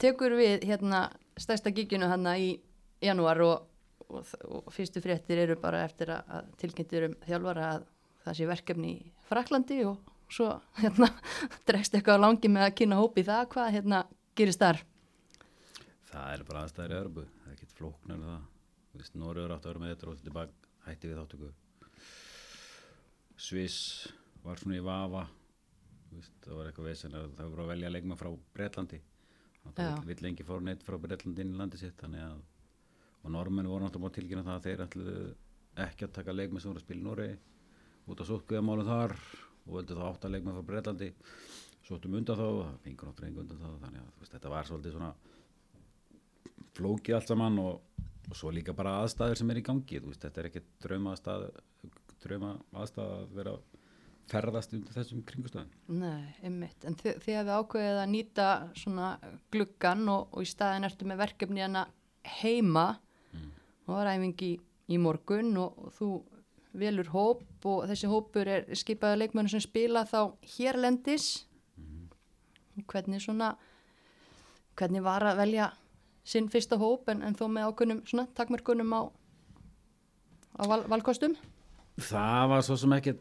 tekur við hérna stærsta giginu hérna í janúar og, og, og fyrstu fréttir eru bara eftir að, að tilkynntir um þjálfara að það sé verkefni í Fraklandi og svo hérna dregst eitthvað á langi með að kynna hópi það, hvað hérna gerist þar? Það er bara aðstæður í Örbu, það er ekkert flóknar en það. Þú veist, Nóriður átti að vera með þetta og tilbaka, hætti við þáttöku. Sviss var svona í vafa, Þú veist, það var eitthvað vesen að það voru að velja leikma frá Bretlandi. Það vill, lengi fór neitt frá Bretlandi inn í landi sitt, þannig að, og normenn voru náttúrulega búin tilkynna það að þeir ætluðu ekki að taka leikma sem voru að spila í Noregi. Út á sótkuðamálum þar og völdu þá átt að leikma frá Bretlandi. Sóttum undan þá, það fengur náttúrulega engu undan þá þannig að veist, þetta var svolítið svona flókið allt saman og, og svo líka bara aðstæður sem er í gangi veist, þetta er ekki drauma aðstæð drauma aðstæð að vera ferðast undir þessum kringustöðum Nei, einmitt, en þið, þið hefði ákveðið að nýta svona gluggan og, og í staðin ertu með verkefni hana heima og var æfing í, í morgun og, og þú velur hóp og þessi hópur er skipaði leikmennu sem spila þá hérlendis. Hvernig svona hvernig var að velja sinn fyrsta hóp en, en þó með ákveðnum svona takmörkunum á, á val, valkostum? Það var svo sem ekkert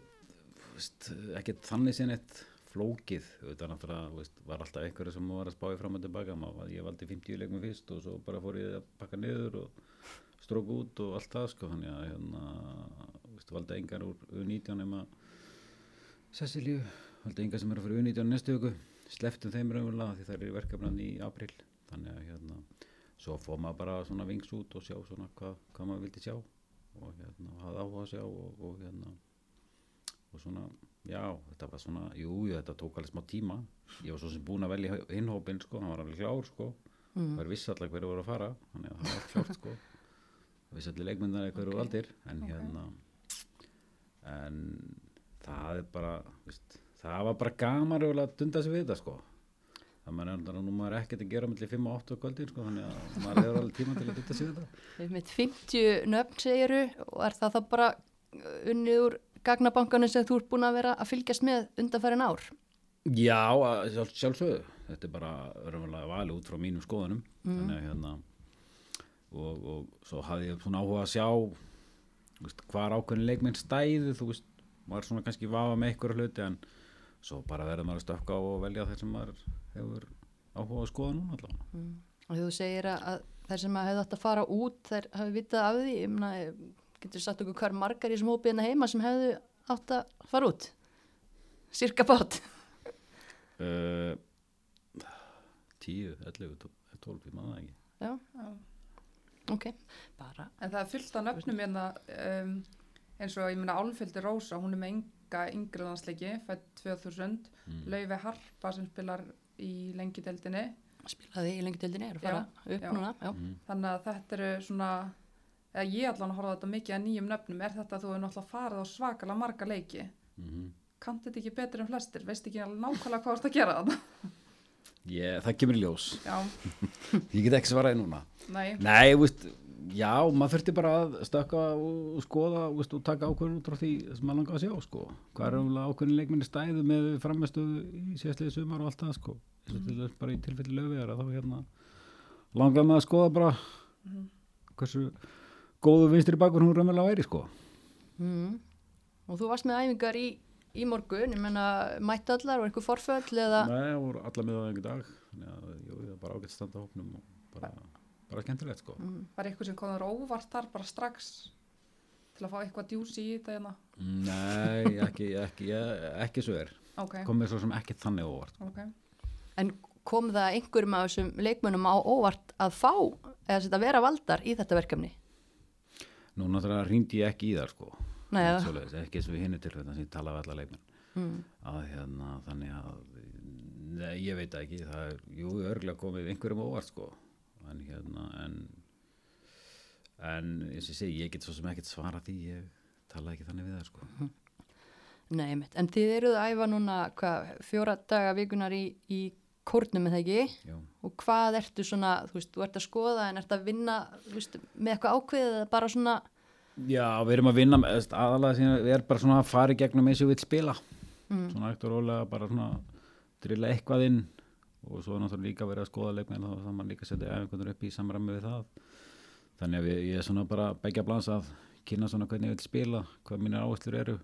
veist, ekkert þannig sinn eitt flókið, þetta náttúrulega veist, var alltaf einhverju sem var að spá í fram og tilbaka Maður- ég valdi 50 leikum fyrst og svo bara fór ég að pakka niður og strók út og allt það sko, þannig að hérna, veist, valdi engar úr U19 nema Cecilíu, valdi engar sem eru fyrir U19 næstu viku, sleftum þeim raunverulega því það eru verkefnan í april þannig að hérna, svo fór maður bara svona vings út og sjá svona hvað, hvað maður vildi sjá og hérna, hafði áhuga að sjá og, og hérna og svona, já, þetta var svona jú, jú, þetta tók alveg smá tíma ég var svo sem búin að velja innhópin sko, hann var alveg klár sko, Mm. það er viss allar hverju voru að fara, þannig að það var klárt sko það vissi allir leikmyndar hverju Ok. okay. valdir en Ok. hérna en það er bara veist, það var bara gaman að dunda sig við þetta sko það er náttúrulega nú maður er ekkert að gera mellir 5 og 8 á kvöldin sko, þannig að maður hefur alveg tíma til að bytta sig við þetta Við mitt 50 nöfn segiru og er það þá bara uh, unnið úr gagnabankanum sem þú ert búin að vera að fylgjast með undanfærin ár? Já, að sjálf, sjálfsögðu. Þetta er bara örfulega valið út frá mínum skoðunum. Þannig að hérna og, og svo hafði ég svona áhuga að sjá veist, hvar ákveðin leikminn stæðu þú veist, maður svona kannski vafa með ykkur hluti en svo bara verður maður að stökka og velja þeir sem maður hefur áhuga að skoða núna allavega. Og þú segir að, að þeir sem að hefðu átt að fara út, þeir hafi vitað af því, ég meina, getur sagt okkur hver margar í þessum hópið hérna heima sem hefðu átt að fara út? Cirka bát. uh, 10, 11, 12 ég maður það ekki Já, Já. ok, bara. En það er fullt af nöfnum hérna um, eins og ég meina Álfildi Rósa, hún er með enga yngri landsleiki, fætt 2000, Mm. Laufi Harpa sem spilar í lengideldinni. Spilaði í lengjadöldinni, er að fara upp já. núna, já. mm. Þannig að þetta eru svona, eða ég allan horfa þetta mikið að nýjum nöfnum, er þetta að þú hefur náttúrulega farið á svakalega marga leiki. Mm Kannt þetta ekki betur en flestir, veist ekki nákvæmlega hvað þú ert að gera þetta. ég, það kemur í ljós ég get ekki svaraði núna nei, Nei, veist, já, maður þurfti bara að stökka og skoða veist, og taka ákveðin út frá því sem maður langar að sjá sko. hvað er umlega ákveðin leikminni stæðu með frammestuðu í síðastliði sumar og allt það sko. til þess bara í tilfelli löfiðar þá hérna langar maður að skoða bara hversu góðu vinstri bakur hún raunverulega væri sko. Mm. Og þú varst með æfingar í, í morgun, ég menna, mættu allar og einhver forföll eða... Nei, það voru alla með á einhver dag þannig að jú, það er bara ágætt standa á hópnum og bara, bara skemmtilegt sko. var eitthvað sem kom þér óvart þar bara strax til að fá eitthvað djúsi í þetta hérna. Nei, ekki, ekki, ekki svo er Ok, komið svo sem ekki þannig óvart ok. En kom það einhverjum af þessum leikmönnum á óvart að fá eða þetta vera valdar í þetta verkefni? Nú náttúrulega hrýndi ég ekki í þar sko Nei, eða? svoleiðis, ekki eins og við hinni til þetta sem ég tala við alla leikmenn Mm. að hérna þannig að nei, ég veit það ekki, það er jú, örgulega komið einhverjum óvart sko en hérna en en eins og ég segi, ég get svo sem ekkert svara því ég tala ekki þannig við það sko Nei, mitt. En þið eruð að æfa núna hvað, fjóra daga vikunar í, í kórnum, eða ekki? Já, Og hvað ertu svona, þú veist, þú ert að skoða en ert að vinna, þú veist, með eitthvað ákveðið eða bara svona, Já við erum að vinna með- aðalega sem við erum bara svona að fara í gegnum eins og við vill spila mm. svona eftir rólega bara svona drilla eitthvað inn og svo er náttúrulega líka verið að skoða leikmenn þá það mann líka að setja einhvern upp í samræmi við það þannig að við, ég er svona bara begja blans að kynna svona hvernig ég vil spila hvað mínir áherslur eru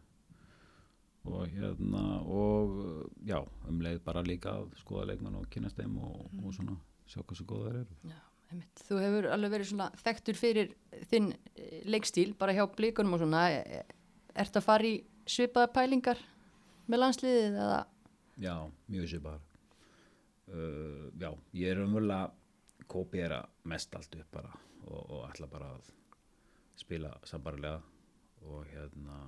og hérna og já, um leið bara líka að skoða leikmenn og kynast þeim og, og svona sjá hvað svo góða þeir eru já. Þú hefur alveg verið svona þekktur fyrir þinn eh, leikstíl, bara hjá blíkunum og svona, e- ertu að fara í svipaða pælingar með landsliðið eða? Já, mjög svipaðar uh, Já, ég er umvöldlega kópiera mest allt upp bara og, og ætla bara að spila sambarlega og hérna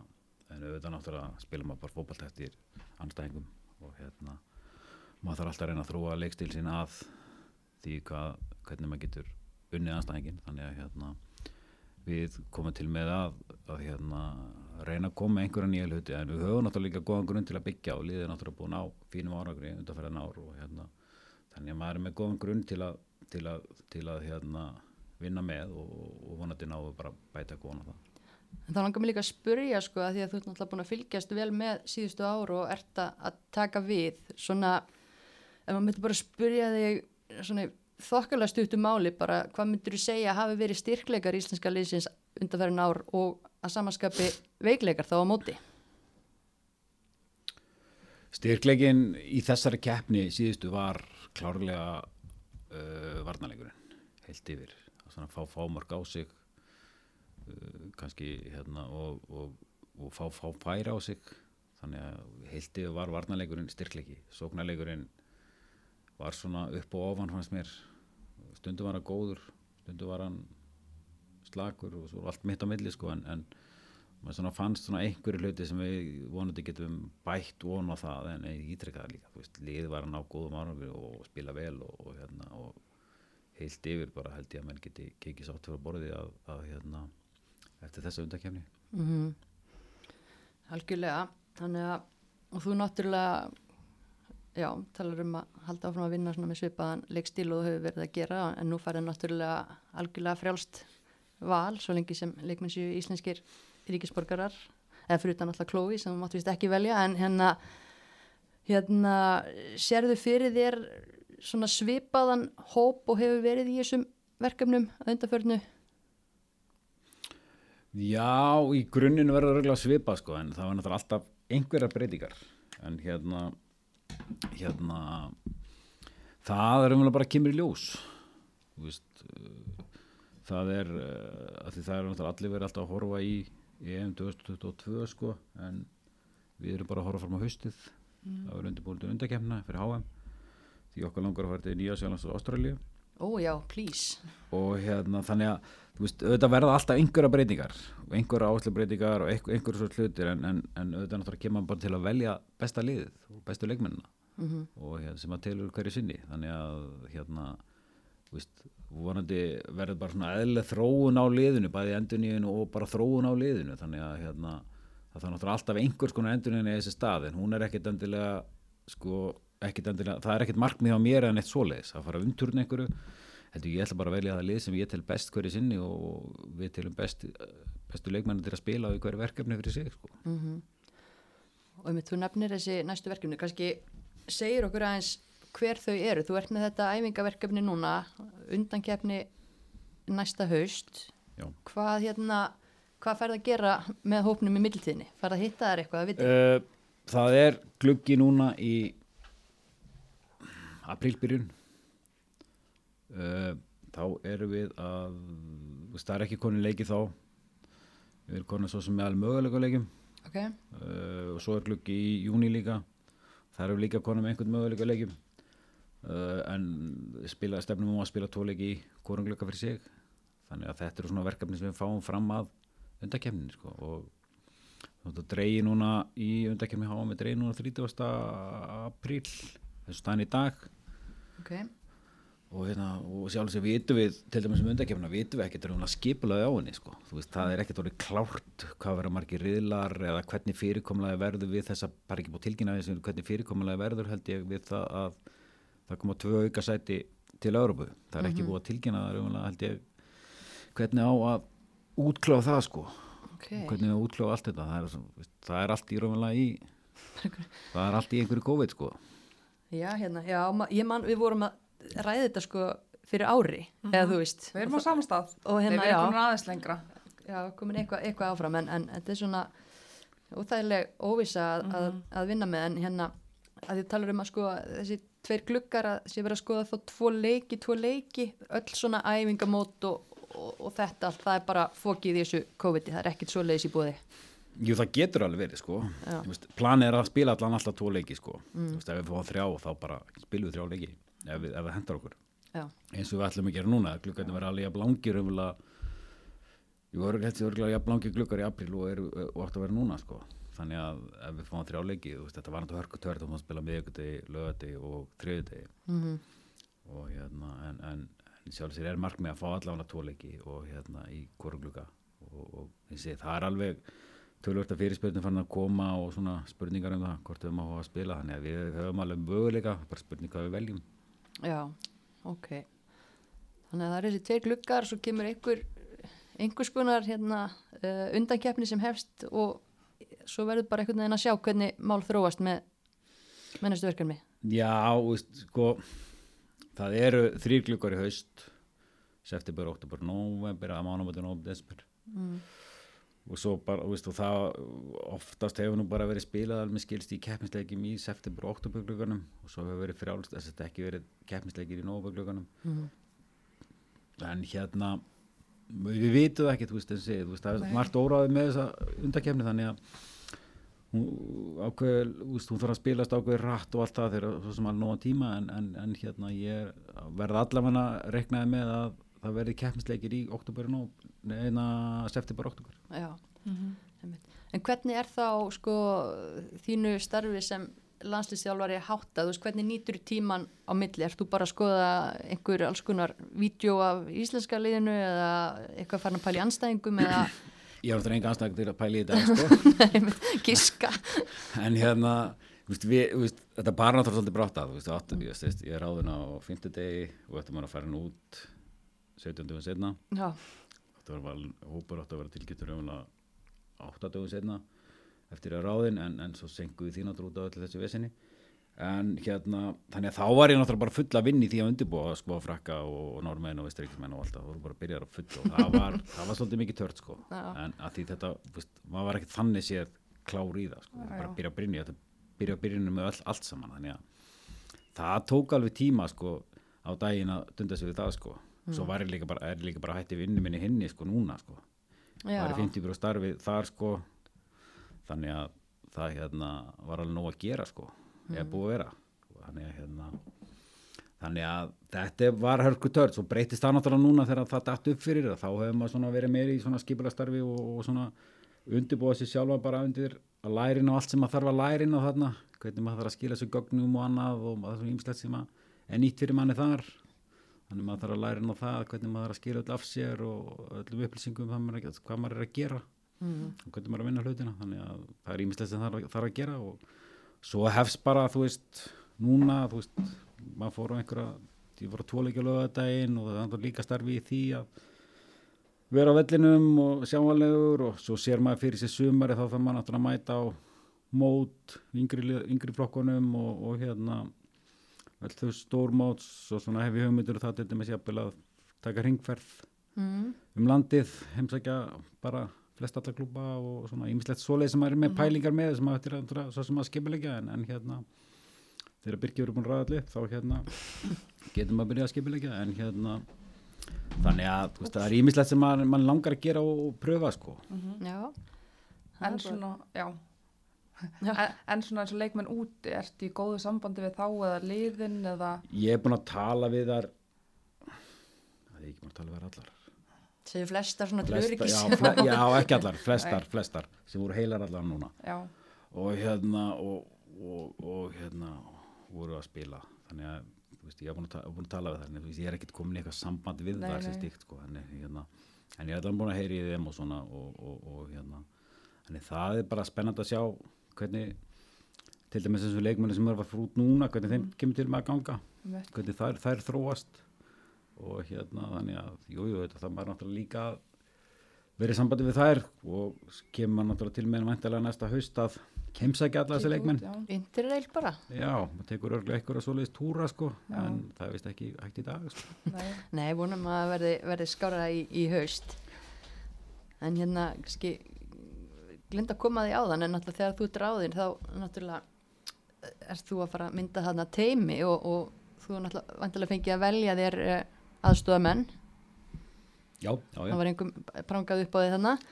en auðvitað náttúrulega spila maður bara fótballt eftir anstæðingum og hérna maður þarf alltaf að reyna að þróa leikstíl sín að því hvað, hvernig maður getur unnið anstæðingin þannig að hérna við komum til með að, að hérna, reyna að koma einhverja nýja hluti en við höfum náttúrulega líka góðan grunn til að byggja og liðið er náttúrulega búin á fínum árangri undanferðan ár og hérna þannig að maður er með góðan grunn til að, til að, til að hérna, vinna með og, og vonandi náðu bara bæta góðan á það. En þá langar mér líka að spurja sko að því að þú ert náttúrulega búin að fylgjast vel með síðustu ár og ert að að taka við svona, ef maður myndi bara spurja þig svona í þokkalega stuttu máli bara hvað myndir þú segja hafi verið styrkleikar íslenska liðsins undanferðin ár og að samanskapi veikleikar þá á móti? Styrkleikin í þessari keppni síðustu var klárlega uh, varnarleikurinn heilt yfir, að fá fámörk á sig kannski hérna og, og, og fá fá færa á sig. Þannig að heilt yfir var varnarleikurinn styrkleiki, sóknarleikurinn var svona upp og ofan fannst mér, stundum var hann góður stundum var hann slakur og svo allt mitt á milli sko en, en maður svona fannst svona einhverju hluti sem við vonandi getum bætt von á það en það líka, veist, lið var að ná góðum árangri og spila vel og, og hérna og heilt yfir bara held ég að menn geti kekið sátt fyrir borði að, að hérna eftir þessa undakefni Mm Algjörlega, þannig að og þú náttúrulega já, talar um að halda áfram að vinna með svipaðan leikstíl og hefur verið að gera en nú farið náttúrulega algjörlega frjálst val svo lengi sem leikmenn séu íslenskir ríkisborgarar eða fyrir utan alltaf klói sem þú máttu vist ekki velja en hérna hérna sérðu fyrir þér svona svipaðan hóp og hefur verið í þessum verkefnum að undarförnu Já, í grunninn verður örgulega svipa sko, en það var náttúrulega alltaf einhverjar breytingar. En hérna hérna það er umvel bara kemur í ljós. Veist uh, það er því það er náttúrulega allir verið alltaf að horfa í EM 2022 sko en við erum bara að horfa fram á haustið. Það verður undirbúin til undakefna fyrir HM því okkar langar að fara til Nýja Sjálflands og Ástralíu Ó já, please. Og hérna þannig að þú veist, auðvitað verða alltaf einhverja breytingar og einhverja áherslu breytingar og einhver, einhverja svo hlutir en, en, en auðvitað náttúrulega kemur bara til að velja besta liðið og bestu leikmennina. Mm og hérna, sem að telur hverju sinni. Þannig að hérna þú veist, vonandi verður bara svona eðlileg þróun á liðinu, bæði endurníðinu og bara þróun á liðinu. Þannig að hérna, það þarf náttúrulega alltaf einhvers konar endurníðinu í þessi stað en hún er ekkit endilega sko, endilega, það er ekkit markmið á mér en eitt svoleiðis, að fara umturna einhverju heldur ég ætla bara að velja það lið sem ég tel best hverju sinni og við telum best, bestu leikmenni til að spila á hverju verkefni fyrir sig sko. -hmm. og einmitt þú nefnir þessi næstu verkefni kannski segir okkur aðeins hver þau eru þú ert með þetta æfingaverkefni núna undankefni næsta haust Já. hvað hérna hvað færð að gera með hópnum í middeltíðinni færð að hitta þær eitthvað að viti Uh, það er gluggi núna í aprílbyrjun. Uh, þá erum við að þú það er ekki konin leiki þá. Við erum konin svo sem meðal möguleika leikim ok, uh, og svo er gluggi í júni líka. Það við líka konin með einhvern möguleika leikim uh, en spila, stefnum um að spila tvo leiki í hvorum glugga fyrir sig. Þannig að þetta eru svona verkefni sem við fáum fram að undakefnin sko, og Þetta dreigi núna í undakefni háa með dreigi núna 30. apríl þessu staðin í dag ok. Og, hérna, og sjálf þess að vitum við til dæmis um undakefna, vitum við ekkert er hún að skipulaði á henni sko. Þú veist, það er ekkert orðið klárt hvað verða margir riðlar eða hvernig fyrirkomlaði verður við þessa, bara ekki búið tilkynnaði sem hvernig fyrirkomlaði verður held ég við það að það koma tvö auka sæti til Európu, það er ekki búið að tilkynna það raunverulega, held ég hvernig á að útkláða það sko. Ok, hvernig við útlöfu allt þetta. Það er, það er allt í í það er allt í einhverju COVID sko já hérna já, ég man, við vorum að ræða þetta sko fyrir ári, eða þú veist. Við erum á samastað. Og hérna, Við erum komin aðeins lengra. já, komin eitthvað, eitthvað áfram en, en þetta er svona óþægileg óvisa að, að, að vinna með en hérna að þið talar um að sko þessi tveir gluggar að sé verið að skoða þá tvo leiki, tvo leiki öll svona æfingamót og, og, og þetta allt, það er bara fókið í þessu COVID-i, það er ekkert svoleiðis í búði Jú, það getur alveg verið sko. Veist, planið er að spila allan alltaf tvo leiki sko. Þú veist, ef við fáum þrjá þá bara spilum við þrjá leiki ef, við, ef það hendar okkur. Já, eins og við ætlum að gera núna gluggarnir verða alveg jafn langir Jú, þetta er örgulega jafn langir gluggar í apríl og, er, og átt að vera núna sko. Þannig að ef við fáum þrjá leiki veist, þetta var náttúrulega hörku törð og maður spila miðvikudegi, lögadegi og þriðudegi mm og hérna en, en, en sjálf sér er markmið að fá allavega tvo leiki og hérna í hvorum glugga og, og þessi, það er alveg tölvört að fyrirspurning fann að koma og svona spurningar um það hvort við máum að spila. Þannig að við höfum alveg möguleika bara spurning hvað við veljum. Já, ok. Þannig að það er þessi tveir gluggar svo kemur einhver einhvers konar hérna uh, undankeppni sem hefst og svo verður bara einhvern veginn að sjá hvernig mál þróast með næstu verkefni Já, veist, sko það eru þrýr gluggar í haust september, oktober, november að mánumötu, november, desember mm. Og svo bara, veist, og það oftast hefur nú bara verið spilað alveg skilst í keppnisleikjum í september og oktober glugganum og svo hefur verið frjálst þess að þetta ekki verið keppnisleikir í november glugganum Mm. en hérna við vitum það ekki, þú veist, þú veist það er margt óráðið með þessa undakefni þannig að hún ákveð, veist, hún þarf að spilast ákveð rætt og allt það þegar svo sem alveg nóga tíma en, en, en hérna ég verð allavega reknaði með að það verði keppnisleikir í oktober og neina september oktober Já, einmitt. En hvernig er þá sko þínu starfi sem landslýstjálfari háttað, þú veist, hvernig nýtur tíman á milli? Ert þú bara að skoða einhver alls konar vídeo af íslenska liðinu eða eitthvað farin að pæla í anstæðingum eða ég var það enga anstæðing til að pæla í þetta sko. einmitt, giska? en hérna við, veist, þetta bara náttúrulega svolítið brátt að, þú veist, átt, ég, er ráðin á fimmtudegi og ættum að fara hann út 17 dögum setna að hópur áttu að vera tilgjötur umlega 8 dögum setna eftir að ráðin, en, en svo senkuðu því náttúrulega út á öllu þessu vesinni en hérna, þannig að þá var ég náttúrulega bara full að vinna í því að undirbúa sko frakka og, og normenn og vestríkismenn og allt það. Voru bara að byrja að fulla og það var, það var svolítið mikið tört sko. Já. en að því þetta, veist, maður var ekkert þannig séð klár í það sko, Já, bara að byrja að byrja þetta byrja að byrja með öll, allt saman. Þannig að það tók alveg tíma sko á daginn að dunda sig við það sko svo var ég líka bara, er líka bara hætti vinnu minni hinni sko núna sko. Já, var í 50 byrja starfi þar sko. Þannig að það hérna var alveg nóg að gera sko. Ég er búið að vera. Þannig að hérna þannig að þetta var hörku törn. Svo breytist það náttúrulega núna þegar það dætt upp fyrir það þá hefur maður verið meiri í svona skipulega starfi og, og svona undirbúa sér sjálfa bara undir að lærin og allt sem maður þarf að lærin og þarna. Hvernig maður þarf að skila sér gögnum og annað og það er svona ýmislegt sem að er nýtt fyrir manni þar þannig maður þarf að læra inn á það hvernig maður þarf að skila öll af sér og öllum upplýsingum hvað maður, að- hvað maður er að gera mm, og hvernig maður er að vinna hlutina. Þannig að það er ímislegt sem þarf, þarf að gera og svo hefst bara þú veist, núna þú veist, maður fór á einhverja ég fór á tvoleikja lögadaginn og það er líka starfi í því að vera á vellinum og sjáanlegur og svo sér maður fyrir sér sumari þá þarf maður náttúrulega að mæta á mót yngri, yngri flokkunum og, og hérna vel þau stórmóts og svona hef ég hugmyndur og það til dæmis jafnvel að taka ringferð mm, um landið, heimsækja bara flest alla klúba og svona ýmislegt svoleið sem er með pælingar með sem að, að, svo sem maður skipilegja en, en hérna þegar Birgir eru búin að upp þá hérna getur maður að byrja að skipilegja en hérna þannig að þú veist, það er ýmislegt sem maður langar að gera og, og pröfa sko. Já. Það er En svona, já. En, en svona eins og leikmenn úti, ertu í góðu sambandi við þá eða liðin eða, ég er búin að tala við þar það er ekki búin að tala við þær allar. Segir flestar svona til Flesta, öryggis. já, fle, já, ekki allar, flestar, flestar sem voru heilar allar núna. Já, og hérna og, og, og hérna voru að spila. Þannig að þú veist, ég er búin að, búin að tala við það en þú veist, ég er ekkert komin í eitthvað samband við Nei, það sem nei. stíkt sko, en, hérna, en ég er alveg búin að heyri í þeim og svona og, og, og hérna. Þannig það er bara spennandi að sjá hvernig til dæmis eins og leikmenni sem eru að fara út núna hvernig þeim kemur til með að ganga hvernig þær, þær þróast. Og hérna þannig að jú, jú, þetta það maður náttúrulega líka að í sambandi við þær og kemur náttúrulega til með væntalega næsta haust að kemsækja alla þessi leikmenn. Interrail bara. Já, maður tekur örglega eitthvað svoleiðis túra sko, Já. en það er vist ekki hægt í dag sko. Nei, Nei, vonum að verði, verði skára í, í haust. En hérna kannski glinda að koma því áðan en náttúrulega þegar þú ert ráðinn þá náttúrulega erst þú að fara að mynda þarna teimi og, og þú náttúrulega vantilega fengið að velja þér uh, aðstofamenn já, já, já, það var einhver prangað upp á því þannig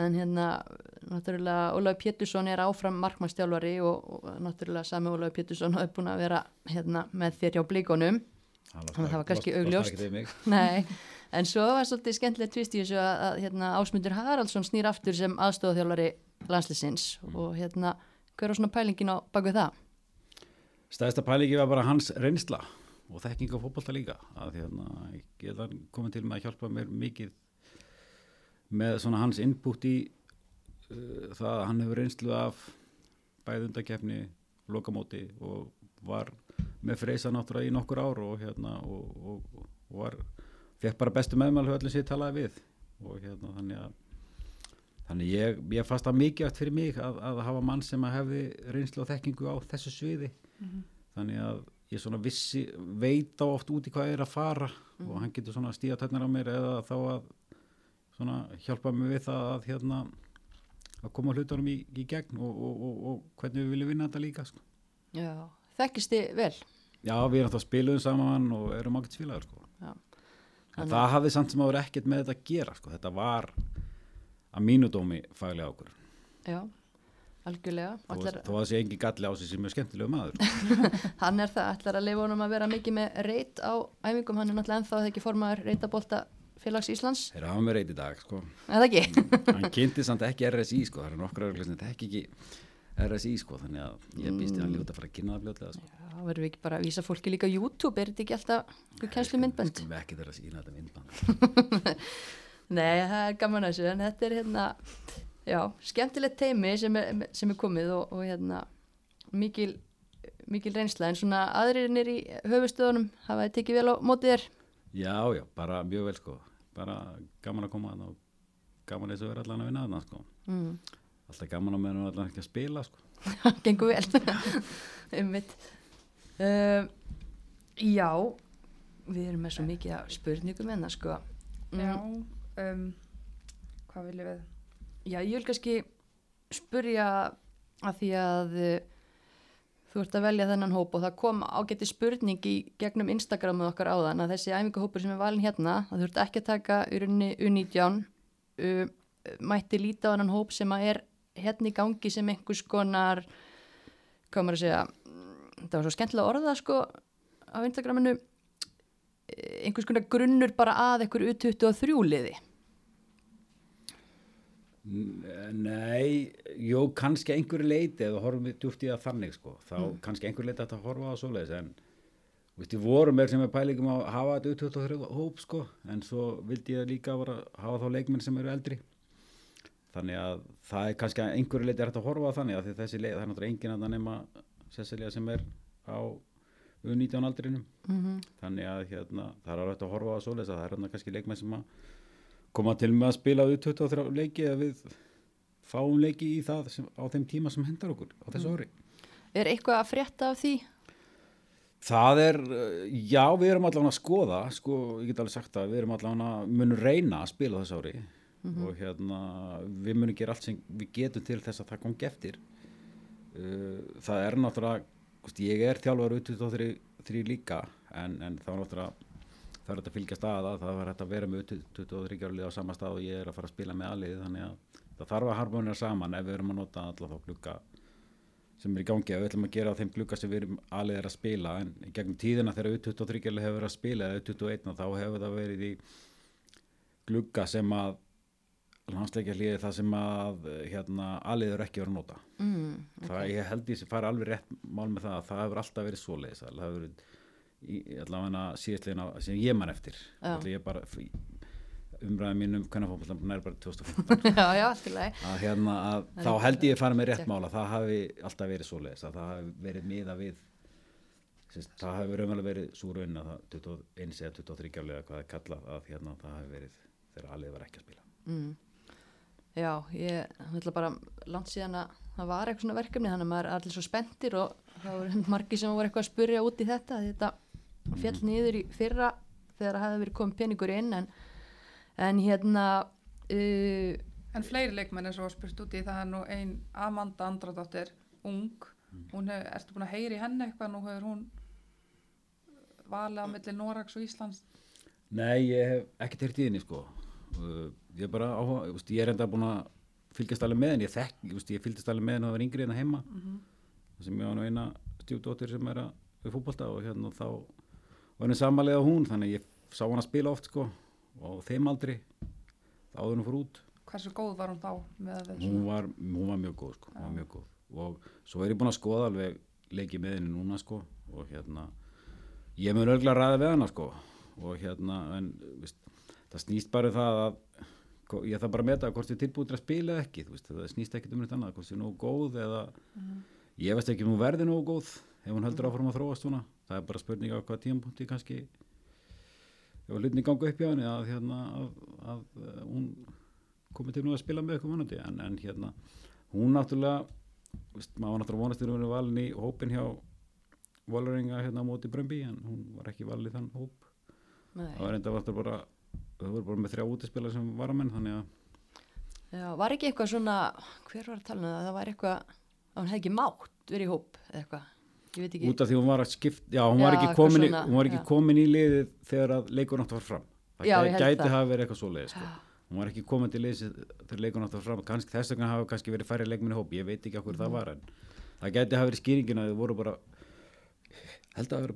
en hérna náttúrulega Ólaf Pétursson er áfram markmannstjálfari og, og náttúrulega sami Ólaf Pétursson hafi búin að vera hérna með þér hjá blíkonum Þannig að það var kannski augljóst. Nei, en svo var svolítið skemmtilegt tvist í þessu að, að hérna, Ásmundur Haraldsson snýr aftur sem aðstofþjálfari landslisins og hérna hver var svona pælingin á baku það? stæðsta pælingi var bara hans reynsla og þekking á fótbolta líka að hérna, ég er komin til með að hjálpa mér mikið með svona hans input í uh, það að hann hefur reynslu af bæðundakefni lokamóti og var með freysa náttúrulega í nokkur ár og hérna og, og, og var fekk bara bestu meðmæl hjá öllum sér talaði við og hérna þannig að þannig ég, ég fast að mikilvægt fyrir mig að, að hafa mann sem að hefði reynslu og þekkingu á þessu sviði þannig að ég svona vissi veit á oft út í hvað ég er að fara og hann getur svona stíða tætnar á mér eða þá að svona hjálpa mig við það að hérna að koma hlutunum í, í gegn og, og, og, og hvernig við viljum vinna þetta líka sko. Já, þekkist þið vel? Já, við erum þá spiluðum saman og erum ágætt félagar sko. Já. En það hafði samt sem áður ekkert með þetta að gera sko. þetta var að mínu dómi faglega ákur Já, algjörlega. Ætlar, þó að það sé engin galli á sig sem er skemmtilegu maður hann er það, ætlar að lifa honum að vera mikið með reyt á æfingum, hann er náttúrulega ennþá þegar ekki formaður reytabólta félags Íslands, þeir hafa með reyt í dag sko. eða ekki? hann kynnti samt ekki RSI sko. það er nokkur öðru sem þekki ekki RSI sko. þannig að ég býst í hann ljóta að fara að kynna það fljótlega sko. Já, verðum við ekki bara að vísa fólki líka YouTube, er þetta ekki alltaf kennslu myndbönd? Skulum við ekki þeirra að sína þetta myndband Nei, það er gaman að þessu, en þetta er hérna, já, skemmtilegt teimi sem er, sem er komið og, og hérna, mikil, mikil reynsla en svona aðrir í höfustöðunum hafa þið tekið vel á mótið þér Já, já, bara mjög vel sko bara gaman að koma þarna og gaman eins og vera allan að vinna þarna sko mm. Alltaf gaman að meðan allan ekki að spila sko. Gengur vel. Um mitt uh, já við erum með svo mikið af spurningum en það sko. Mm, Já, um, hvað viljum við? já, ég vil kannski spurja að því að uh, þú ert að velja þennan hóp og það kom ágætti spurning í gegnum Instagramuð okkar áðan að þessi æfingahópur sem er valin hérna að þú ert ekki að taka rauninni U19 uh, mætti líta á þennan hóp sem að er hérna í gangi sem einhvers konar hvað maður að segja mm, það var svo skemmtilega orða sko á Instagraminu eh, einhvers konar grunnur bara að einhver U23 liði. Nei, jú, kannski einhverju leiti við horfum við djúpt í það þannig sko, þá kannski einhverju leiti að horfa á svoleiðis en Vist, við vorum með sem er pælingum að hafa þetta U23 hóp sko, en svo vildi ég líka vera, hafa þá leikmenn sem eru eldri þannig að það er kannski einhverju leiti hægt að horfa þannig að þessi leið, það er náttúrulega enginn að nema Cecilia sem er á U19 aldrinum mm -hmm. þannig að hérna, það er hægt að horfa að það er hérna kannski leikmenn sem að koma til með að spila U23 leiki eða við fáum leiki í það sem, á þeim tíma sem hendar okkur á þessu ári Er eitthvað að frétta af því? Það er, já, við erum allavega að skoða, sko, ég get alveg sagt að við erum allavega að munum reyna að spila þess ári og hérna, við munum gera allt sem við getum til þess að það kom geftir. Uh, það er náttúrulega, ég er þjálfur út 23 líka, en, en þá náttúrulega það er þetta að að það var hægt að vera með 23 gjörlið á sama stað og ég er að fara að spila með alið, þannig að það þarf að harmonera saman ef við erum að nota allavega þá glugga sem er í gangi að við ætlum að gera á þeim glugga sem við erum alveg er að spila en í gegnum tíðina þegar U23 hefur verið að spila eða U21 þá hefur það verið í glugga sem að landsleikja hlýði það sem að hérna er ekki verið að nota. Mm, það ég held ég sem fara alveg rétt mál með það að það hefur alltaf verið svoleiðis það hefur verið allavega síðastlegin sem ég man eftir. Bara umræðið mínum hvernig fótbollan nær bara 2015 já, já, að hérna að er þá held ég að fara með rétt mála það hafi alltaf verið svoleiðis að það hafi verið miða við sérst, það hafi raunverulega verið svo raun að það 21 eða 23 álega hvað það er kallað að hérna það hafi verið þegar alveg var ekki að spila. Mm. Já, ég ætla bara langt síðan að það var eitthvað svona verkefni þannig að maður er allir svo spenntir og það voru margir sem voru eitthvað að spurja út í þetta þetta fjall niður í fyrra þegar það hefði verið komið peningur inn en, en hérna uh, En fleiri leikmenn eins og var spurt út í það er nú ein Amanda Andradóttir, ung, hún hef, ertu búin að heyri henni eitthvað, nú hefur hún valið á milli Norax og Íslands. Nei, ég hef ekki teirt í henni sko. Uh, ég er bara áhuga ég, veist, ég er enda búin að fylgjast alveg með henni. Ég þekk, ég, veist, ég fylgist alveg með henni að vera yngri en heima. Mm sem ég var nú eina stjúdóttir sem er að fútbolta og hérna þá var henni samanlega hún þannig ég sá hann að spila oft sko og þeim aldrei þá áður hún fór út. Hversu góð var hún þá með við hún var, hún var mjög góð sko, hún var mjög góð. Og svo er ég búin að skoða alveg leikið með henni núna sko og hérna ég mun örgulega að ræða við hana sko. Og hérna en veist, það snýst bara um það að ég þarf bara að meta hvort ég er tilbúin til að spila ekki veist, það snýst ekkit um neitt annað hvort ég er nógu góð eða ég veist ekki um hún verði nógu góð ef hún heldur áfram að þróast svona. Það er bara spurning á hvað tímapunkti kannski ef að hlutni ganga upp hjá henni að, hérna, að, að, að hún komið til nú að spila með eitthvað vonandi. En, en hérna hún náttúrulega veist, maður náttúrulega vonast til að vera valin í hópin hjá Valeringa hérna á móti Brömbi en hún var ekki valin í þann hóp. Nei, það var enda vantur bara það voru bara með þrjá útispila sem varamenn þannig að já, var ekki eitthvað svona hver var að tala um það, það var eitthvað að hún hefði ekki mátt verið í hóp eða eitthvað, ég veit ekki. Út af því hún var að skipt já, hún var Já, ekki eitthvað komin, í, svona, hún var ekki komin í liðið þegar að leikur nátt var fram. Það Já, gæti það. hafa verið eitthvað svoleiðis sko. hún var ekki komin til liðið þegar leikur nátt var fram. Kannski, þess vegna hafa kannski verið færri leikminni hóp. Ég veit ekki okkur Mhm. það var en það gæti hafa verið skýringin að þau voru bara held að það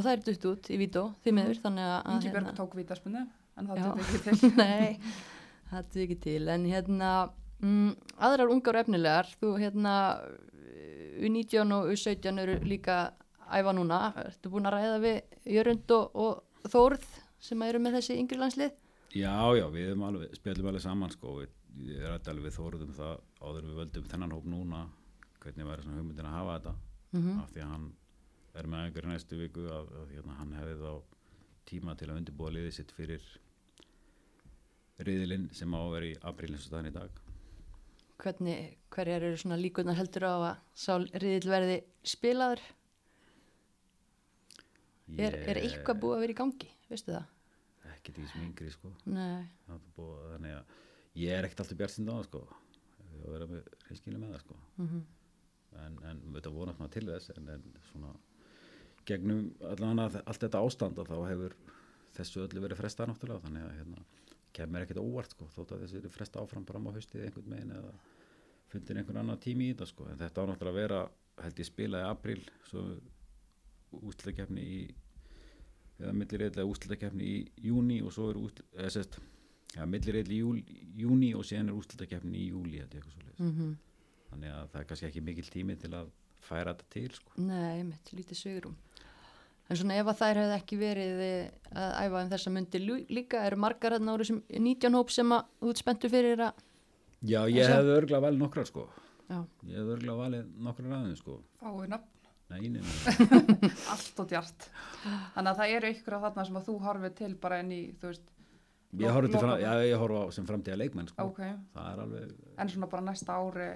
verið bara 15 leikminna skýslið já, einmitt. og það er dutt út í vító því miður þannig að Ingi hérna- Björg tók vítaspunni, en það tók ekki til. Nei, það er ekki til en hérna mm, aðrar ungar og efnilegar þú hérna U19 og U17 eru líka æfa núna, ertu búin að ræða við Jörund og, og Þórð sem eru með þessi yngri landslið já, já, við erum alveg, spjallum alveg saman sko. við, ég er alveg við þóruðum það áður við völdum þennan hóp núna hvernig væri svona hugmyndin að hafa þetta Mhm. af því að hann er með einhverju næstu viku að, að hérna, hann hefði þá tíma til að undirbúa liðið sitt fyrir riðilinn sem á að vera í apríl eins og í dag Hvernig, hverjar eru svona líkunar heldur á að sá riðil verði spilaður? Er, er eitthvað búið að vera í gangi, veistu það? Ekkert í þessum yngri sko búið, þannig að ég er ekkert alltaf bjart sinna á það sko ég að vera með hreinskilin með það sko Mhm. en, en þetta vonast maður til þess en, en svona gegnum allan að allt þetta ástanda þá hefur þessu öllu verið frestað náttúrulega þannig að hérna kemur ekkert óvart sko þótt að þessu er frestað áfram bara á haustið einhvern megin eða fundir einhvern annan tími í þetta sko en þetta á náttúrulega að vera held ég spila í apríl svo úslutakefni í eða millireitlega úslutakefni í júni og svo er eða sérst ja, millireitli í júni og síðan er úslutakefni í júli mm þannig að það er kannski ekki mikil tími til að færa þetta til sko. nei, mitt lítið svigurum. En svona ef að þær hefði ekki verið eh, að æfa um þessa myndi líka, eru margar hérna úr þessum 19 hóp sem að þú ert spenntu fyrir að, Já, ég hefði örgulega valið nokkrar sko. já, ég hefði örgulega valið nokkrar aðeins sko. Fáið nafn, Nei, nei, nei. allt og djart. Þannig að það eru ykkur á þarna sem að þú horfið til bara inn í, þú veist, Ég horfði til fram, já, ég horfði á sem framtíða leikmenn sko. ok, það er alveg en svona bara næsta ári,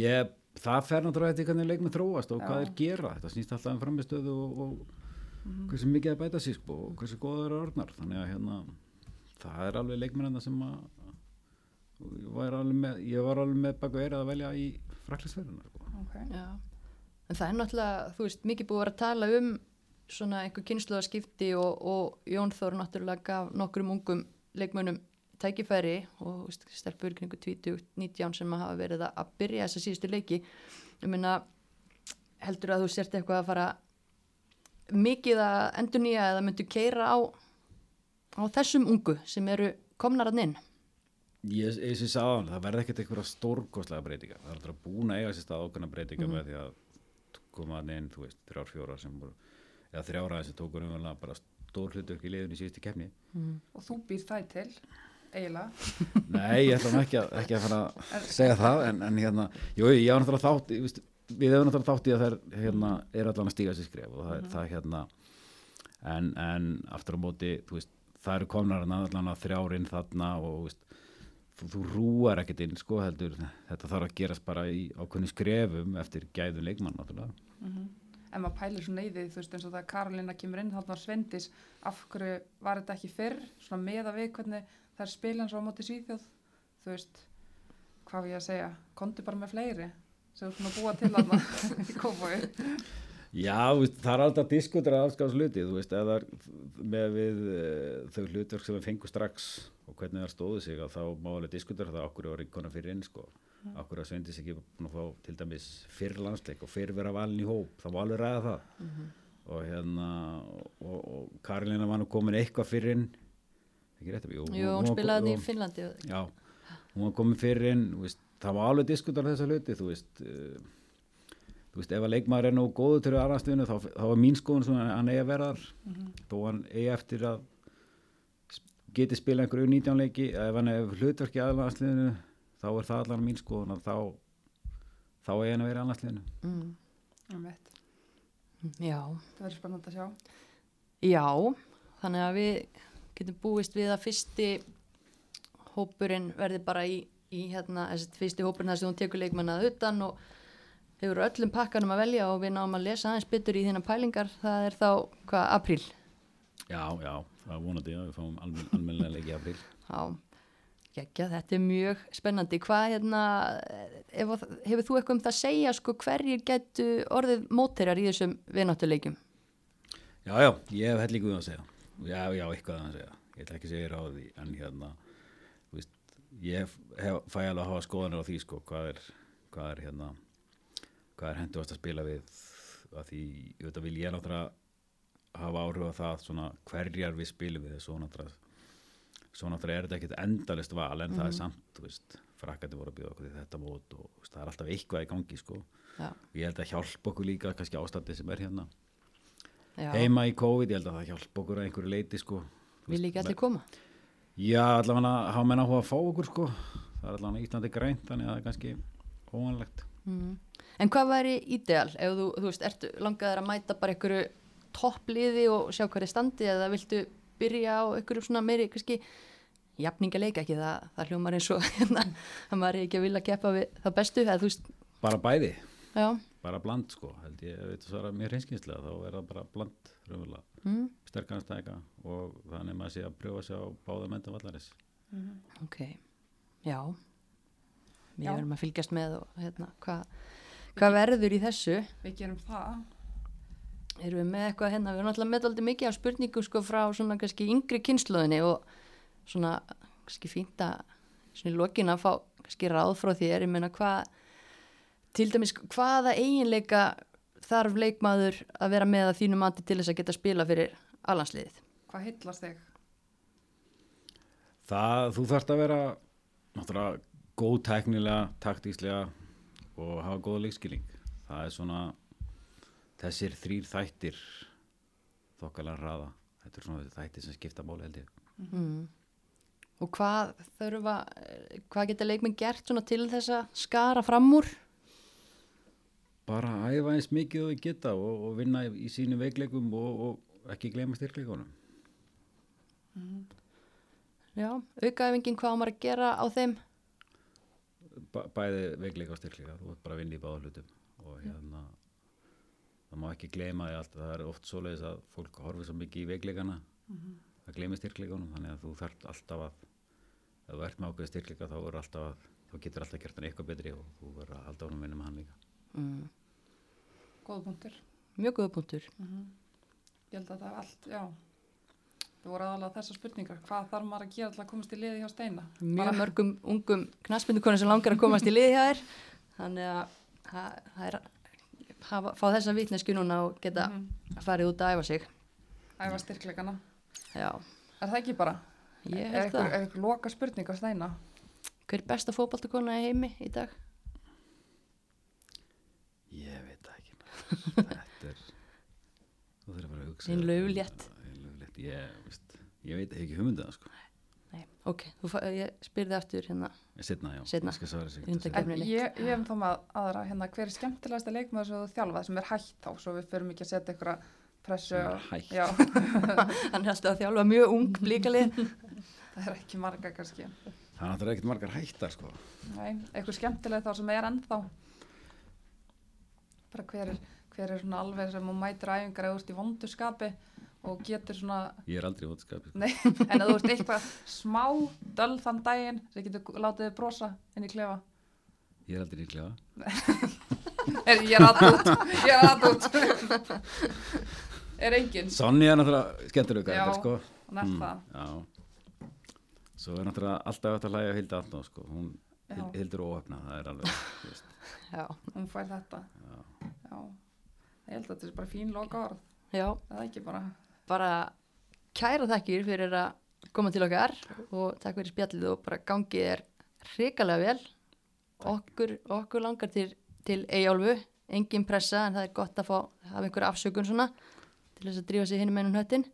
ég, það fer náttúrulega eftir hvernig leikmenn þróast og Já. hvað þeir gera þetta snýst alltaf um framistöðu og, og hversu mikið að bæta sér sko, og hversu þeir eru orðnar þannig að hérna, það er alveg leikmenn sem að ég var alveg með, ég var alveg með baku eirað að velja í fraklisverðuna sko. ok, já. En það er náttúrulega, þú veist, mikið búið að vera að tala um svona einhver kynsluðaskipti og, og Jón Þór náttúrulega gaf nokkrum ungum leikmönnum tækifæri og veist, stelpur kringu 20, 19 sem hafa verið að, að byrja þessa síðustu leiki. Ég meina, heldur að þú sért eitthvað að fara mikið að endur nýja eða myndu keira á, á þessum ungu sem eru komnar að inn? Ég, eins og ég á hann, það verði ekkert eitthvað stórkostlega breytingar. Það er alltaf búin að eiga sér stað ákveðna breytingar með því að koma að inn, þú veist, þrjár, fjóra sem voru, eða þrjára sem tókur umvæðlega bara stór hlutverk í liðun í síðustu keppni. og þú býr það til, eiginlega, Nei, ég ætla ekki að, ekki að fara að segja það, en, en hérna, jú, ég á náttúrulega þátt, ég veist, við hefum náttúrulega þátt í að þær, hérna, er allan að stíga sér skref og það, er það hérna, en, en aftur á móti, veist, það eru komnar hérna allan að þrjárinn þarna og, veist, þú, þú rúar ekkert inn, sko, heldur, þetta þarf að gerast bara í ákveðni skrefum eftir gæðun leikmann, náttúrulega. en maður pælir í því, þú veist, eins og það að Karolina kemur inn þarna á Svendis, af hverju var þetta ekki fyrr, svona meða við hvernig það er spilans á móti Svíþjóð, þú veist, hvað við ég að segja, kondi bara með fleiri, sem svona búa til þarna í kófói. Já, veist, það er alltaf að diskutera afskáðs hluti, þú veist, eða með við uh, þau hlutverk sem við fengum strax og hvernig það stóðu sig að þá má alveg diskutera það okkur var einhverna fyrir inn, sko. Okkur að sveindis ekki búin að fá til dæmis fyrir landsleik og fyrir vera valin í hóp það má alveg ræða það. Og hérna og, og Karolina var nú komin eitthvað fyrir inn. Ekki rétt að Jú, hún spilaði í Finnlandi. Já, hún var komin fyrir inn þú veist, það var alveg diskutera þessa hluti þú veist uh, þú veist, ef að leikmaður er nú góðu til aðrastuðinu þá, þá var mín skoðun svona að hann eigi að vera þar. Þó hann eigi eftir að geti spila einhverju 19 leiki ef hann er hlutverki aðlandsliðinu þá er það allan mín skoðun að þá þá eigi hann að vera í aðlandsliðinu Mm. Um Já, það verður spennandi að sjá. já, þannig að við getum búist við að fyrsti hópurinn verði bara í, í hérna, þessi fyrsti hópurinn þar sem hún tekur leikmannað utan og hefur öllum pakkanum að velja og við náum að lesa aðeins betur í þína pælingar, það er þá, hvað, apríl? Já, já, það er vonandi að við fáum almen, almennilega leiki apríl Já, geggja, þetta er mjög spennandi. Hvað, hérna, ef, að- hefur þú eitthvað um það að segja, sko, hverjir getu orðið mótherjar í þessum vináttuleikjum? Já, já, ég hef hellingu að segja Já, já, eitthvað að segja Ég ætla ekki að segja því en hérna, ég hef, fæ alveg að hafa skoðanir á því sko, hvað er, hvað er hérna hvað er henduast að spila við að því, ég veit að vil ég náttúrulega hafa áhrif á það svona hverjar við spilum við svo náttúrulega er þetta ekkert endalist val en það er samt, þú veist, frakkandi voru að bjóða okkur í þetta mót og veist, það er alltaf eitthvað í gangi sko, Já, ég held að hjálpa okkur líka kannski ástandi sem er hérna. Já, heima í COVID, ég held að það hjálpa okkur að einhverju leiti sko. Vil ekki allir koma? Já, allavega hafa menn áhuga að fá okkur sko. Það er allavega Íslandi grænt þannig að það er kannski óvanlegt Mm. En hvað væri ídeal ef þú, þú veist, ertu langaður að mæta bara einhverju toppliði og sjá er standi eða viltu byrja á einhverju svona meiri, kannski, jafningaleika ekki það, það hljómar eins og hérna, að maður er ekki að vilja keppa við það bestu, eða bara bæði, já, bara bland sko held ég, ef þetta svara mér hreinskynnslega þá er það bara bland, raunverulega. Mm, sterkarnastæka og þannig maður sé að pröfa sig á báða menda vallaris ok, já, við verðum að fylgjast með og hérna, hvað, hvað verður í þessu? Við gerum það. Erum við með eitthvað hérna, við erum alltaf með aldrei mikið á spurningum sko frá svona kannski yngri kynnslóðinni og svona kannski fínt að svona í lokin að fá kannski ráð frá þér, ég meina hvað til dæmis hvaða eiginleika þarf leikmaður að vera með að þínu mati til þess að geta spila fyrir allansliðið? Hvað heillast þig? það, þú þarft að vera náttúrulega góð teknilega, taktíslega og hafa góða leikskilning það er svona þessir þrýr þættir þokkalega raða þetta er svona þættir sem skipta máli held ég Mm. Og hvað þurfa, eh, hvað geta leikmenn gert svona til þess að skara fram úr? Bara æfa eins mikið og við geta og, og vinna í, sínu veikleikum og, og ekki gleyma styrkleikunum. Já, aukaæfingin hvað á maður að gera á þeim? Ba bæði veikleika og styrkleika þú ert bara að vinna í báða hlutum og hérna það má ekki gleyma því allt það er oft svoleiðis að fólk horfir svo mikið í veikleikana. Það gleymi styrkleikunum þannig að þú þarft alltaf að ef þú ert með ákveði styrkleika þá alltaf að þú getur alltaf gert hann eitthvað betri og þú verður að halda honum vinna með hann líka. Mm. Góða punktur. Mjög góða punktur. Ég held að það er allt, já. Það voru aðalega þessar spurningar. Hvað þarf maður að gera til að komast í liði hjá Steina? mjög mörgum ungum knaspindukonum sem langar að komast í liði hjá þér þannig að það er hafa, fá þessa vitnesku núna og geta Mhm. farið út að æfa sig Æfa styrkleikana. já, Er það ekki bara? ég er held það er eitthvað loka spurning á Steina? hver er besta fótboltakona í heimi í dag? ég veit það ekki maður. Þetta er þú þurfir bara að hugsa lauflétt. Þín lauflétt. ég, ég veit ekki hugmyndið það sko Nei, ok, ég spyrði aftur hérna setna já, Seinna. ég ég, ég hef þá með aðra, hérna, hver er skemmtilegasta leikmaður sem þú þjálfað sem er hægt þá, svo við förum ekki að setja ykkur pressu hætt. Já, hann er alltaf að þjálfa mjög ung blíkalið það er ekki marga kannski. það er náttúrulega ekkert margar hættar sko Nei, eitthvað skemmtileg þá sem er ennþá. Bara hver er, hver er svona alveg sem þú mætir æfingar eða þú ert í vondu skapi og getur svona, ég er aldrei út skapið nei, en að þú ert eitthvað smá döl þann daginn sem getur látið þið brosa inn í klefa. ég er aldrei líklega Er, ég er aðt út, ég er aðt út. er enginn, Sonja er náttúrulega skemmtilega Já. sko. hún er það. já svo er náttúrulega alltaf hægt að hlæja Hildi Alltaf sko. hún Hildur óöfna það er alveg já, Hún fær þetta. Já. Já. Ég held að þetta er bara fín loka orð. já, Það er ekki bara, bara kæra þakkir fyrir að koma til okkar og takk fyrir spjallið og bara gangið er hrikalega vel okkur, okkur langar til, til Eyjálfu, engin pressa en það er gott að fá hafa einhver afsökun svona til þess að drífa sig hinn með hnöttin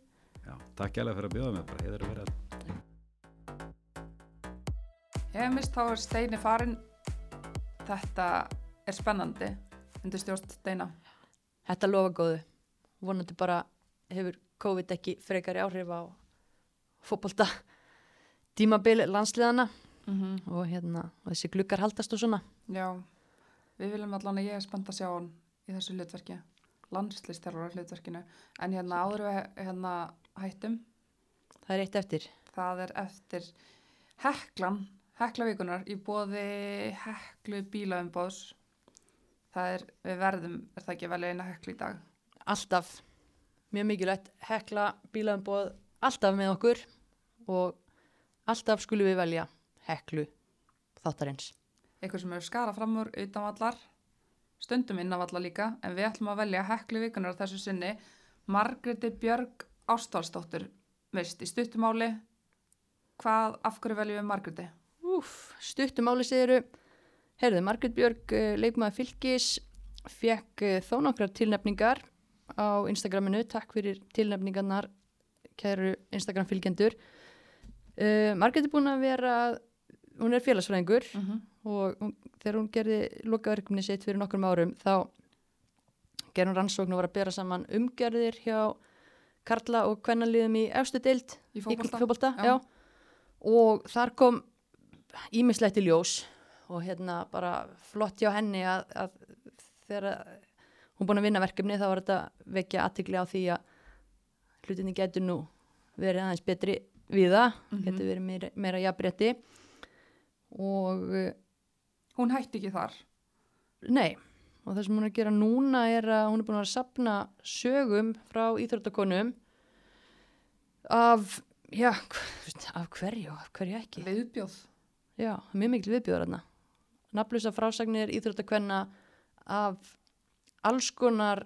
Já, takk hjá fyrir að bjóða mig bara heiður að vera ég hef mist þá er Steini farin. Þetta er spennandi. Undir stjórn Steina. Þetta lofa góðu vonandi bara hefur COVID ekki frekari áhrif á fótbolta tímabil landsliðana Mm -hmm. og hérna og þessi glukkar haldast og svona Já, við viljum allan að ég er spennt að sjá hann í þessu hlutverki. Landslistjálfara hlutverkinu. En hérna áður við hérna hættum. það er eitt eftir Það er eftir heklan, heklavíkunar í bóði heklu bílaumbóðs. Það er, við verðum, er það ekki að velja eina heklu í dag? alltaf mjög mikilvægt hekla bílaðanbóð alltaf með okkur og alltaf skulum við velja heklu þáttarins Eitthvað sem eru skara fram úr utanvallar, stundum innanvallar líka, en við ætlum að velja heklu vikunar á þessu sinni. Margreti Björg Ástálsdóttur, veist, í stuttumáli, hvað, af hverju veljum við Margreti? Úf, stuttum áli segiru Herðu, Margrét Björg, eh, leikmaður fylgis fekk eh, þó nokkrar tilnefningar á Instagraminu takk fyrir tilnefningarnar kæru Instagram fylgjendur uh, Margrét er búin að vera hún er félagsfræðingur Mm -hmm. og hún, þegar hún gerði lokaverkefni sitt fyrir nokkrum árum þá gerði hún rannsókn og var að bera saman umgerðir hjá Karla og kvennaliðum í efstu deild Í fótbolta? fótbolta Já. já. og þar kom ímislegt í ljós og hérna bara flott hjá henni að, að þegar hún búin að vinna verkefni þá var þetta vekja aðtikli á því að hlutinni getur nú verið aðeins betri við það, Mhm. getur verið meira, meira jafnrétti og eh, Hún hætti ekki þar. nei og það sem hún er að gera núna er að hún er búin að sapna sögum frá íþróttakonum af já, af hverju, af hverju ekki Viðbjóð. Já, mjög mikil viðbjóður þarna. Nafnlusa frásagnir, íþróttakvenna af alls konar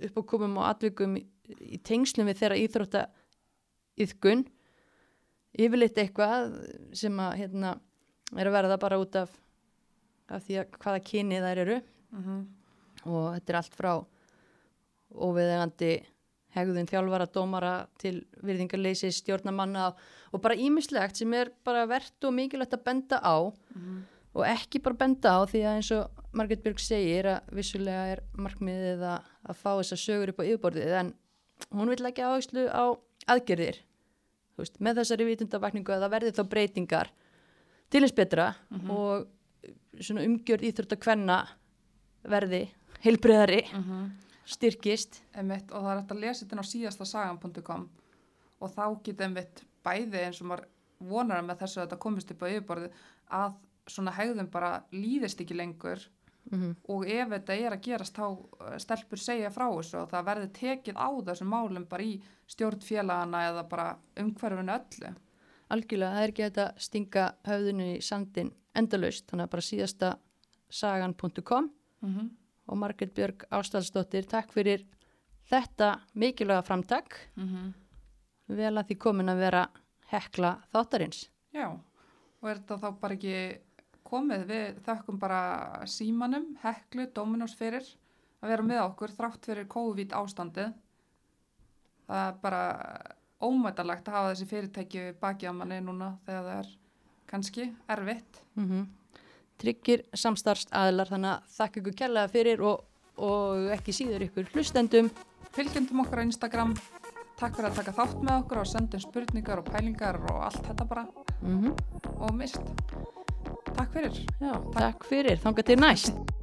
uppákomum og atvikum í, tengslum við þeirra íþrótta yðgun yfirleitt eitthvað sem að hérna, er að verða bara út af, af því að hvaða kyni þær eru. Mm og þetta er allt frá óviðegandi hegðun þjálfara, dómara til virðingarleysi, stjórnamanna og bara ímislegt sem er bara verðt og mikilvægt að benda á Mhm. og ekki bara benda á því að eins og Margrét Björg segir að vissulega er markmiðið að, að fá þessar sögur upp á yfirborðið en hún vil ekki áherslu á aðgerðir veist, með þessari vitundavakningu að það verði þá breytingar til eins betra og svona umgjörð íþrótt að kvenna verði heilbreyðari Mhm. Styrkist Einmitt, og það er hægt að lesa þetta á síðasta sagan.com og þá geta einmitt bæði eins og maður vonar með þessu að þetta komist upp á yfirborðið að svona hegðum bara líðist ekki lengur mm og ef þetta er að gerast þá eh, stelpur segja frá þessu og það verði tekið á þessum málum bara í stjórnfélagana eða bara umhverfinu öllu. algjörlega, það er ekki að stinga höfðinu í sandin endalaust þannig að bara síðasta sagan.com Mm -hmm. Og Margrét Björg Ástælsdóttir takk fyrir þetta mikilvæga framtak. Vel að því komin að vera hekla þáttarins. Já, og er þetta þá bara ekki komið? Við þökkum bara símanum, heklu, Dominos fyrir að vera með okkur þrátt fyrir COVID ástandið. Það er bara ómættalegt að hafa þessi fyrirtæki baki á manni núna þegar það er kannski erfitt. mm tryggir samstarfst aðilar þannig að þakka ykkur kærlega fyrir og, og ekki síður ykkur hlustendum. Fylgjendum okkur á Instagram, takk fyrir að taka þátt með okkur og sendum spurningar og pælingar og allt þetta bara. Mm og mist. Takk fyrir. Já, takk fyrir, þangað til næst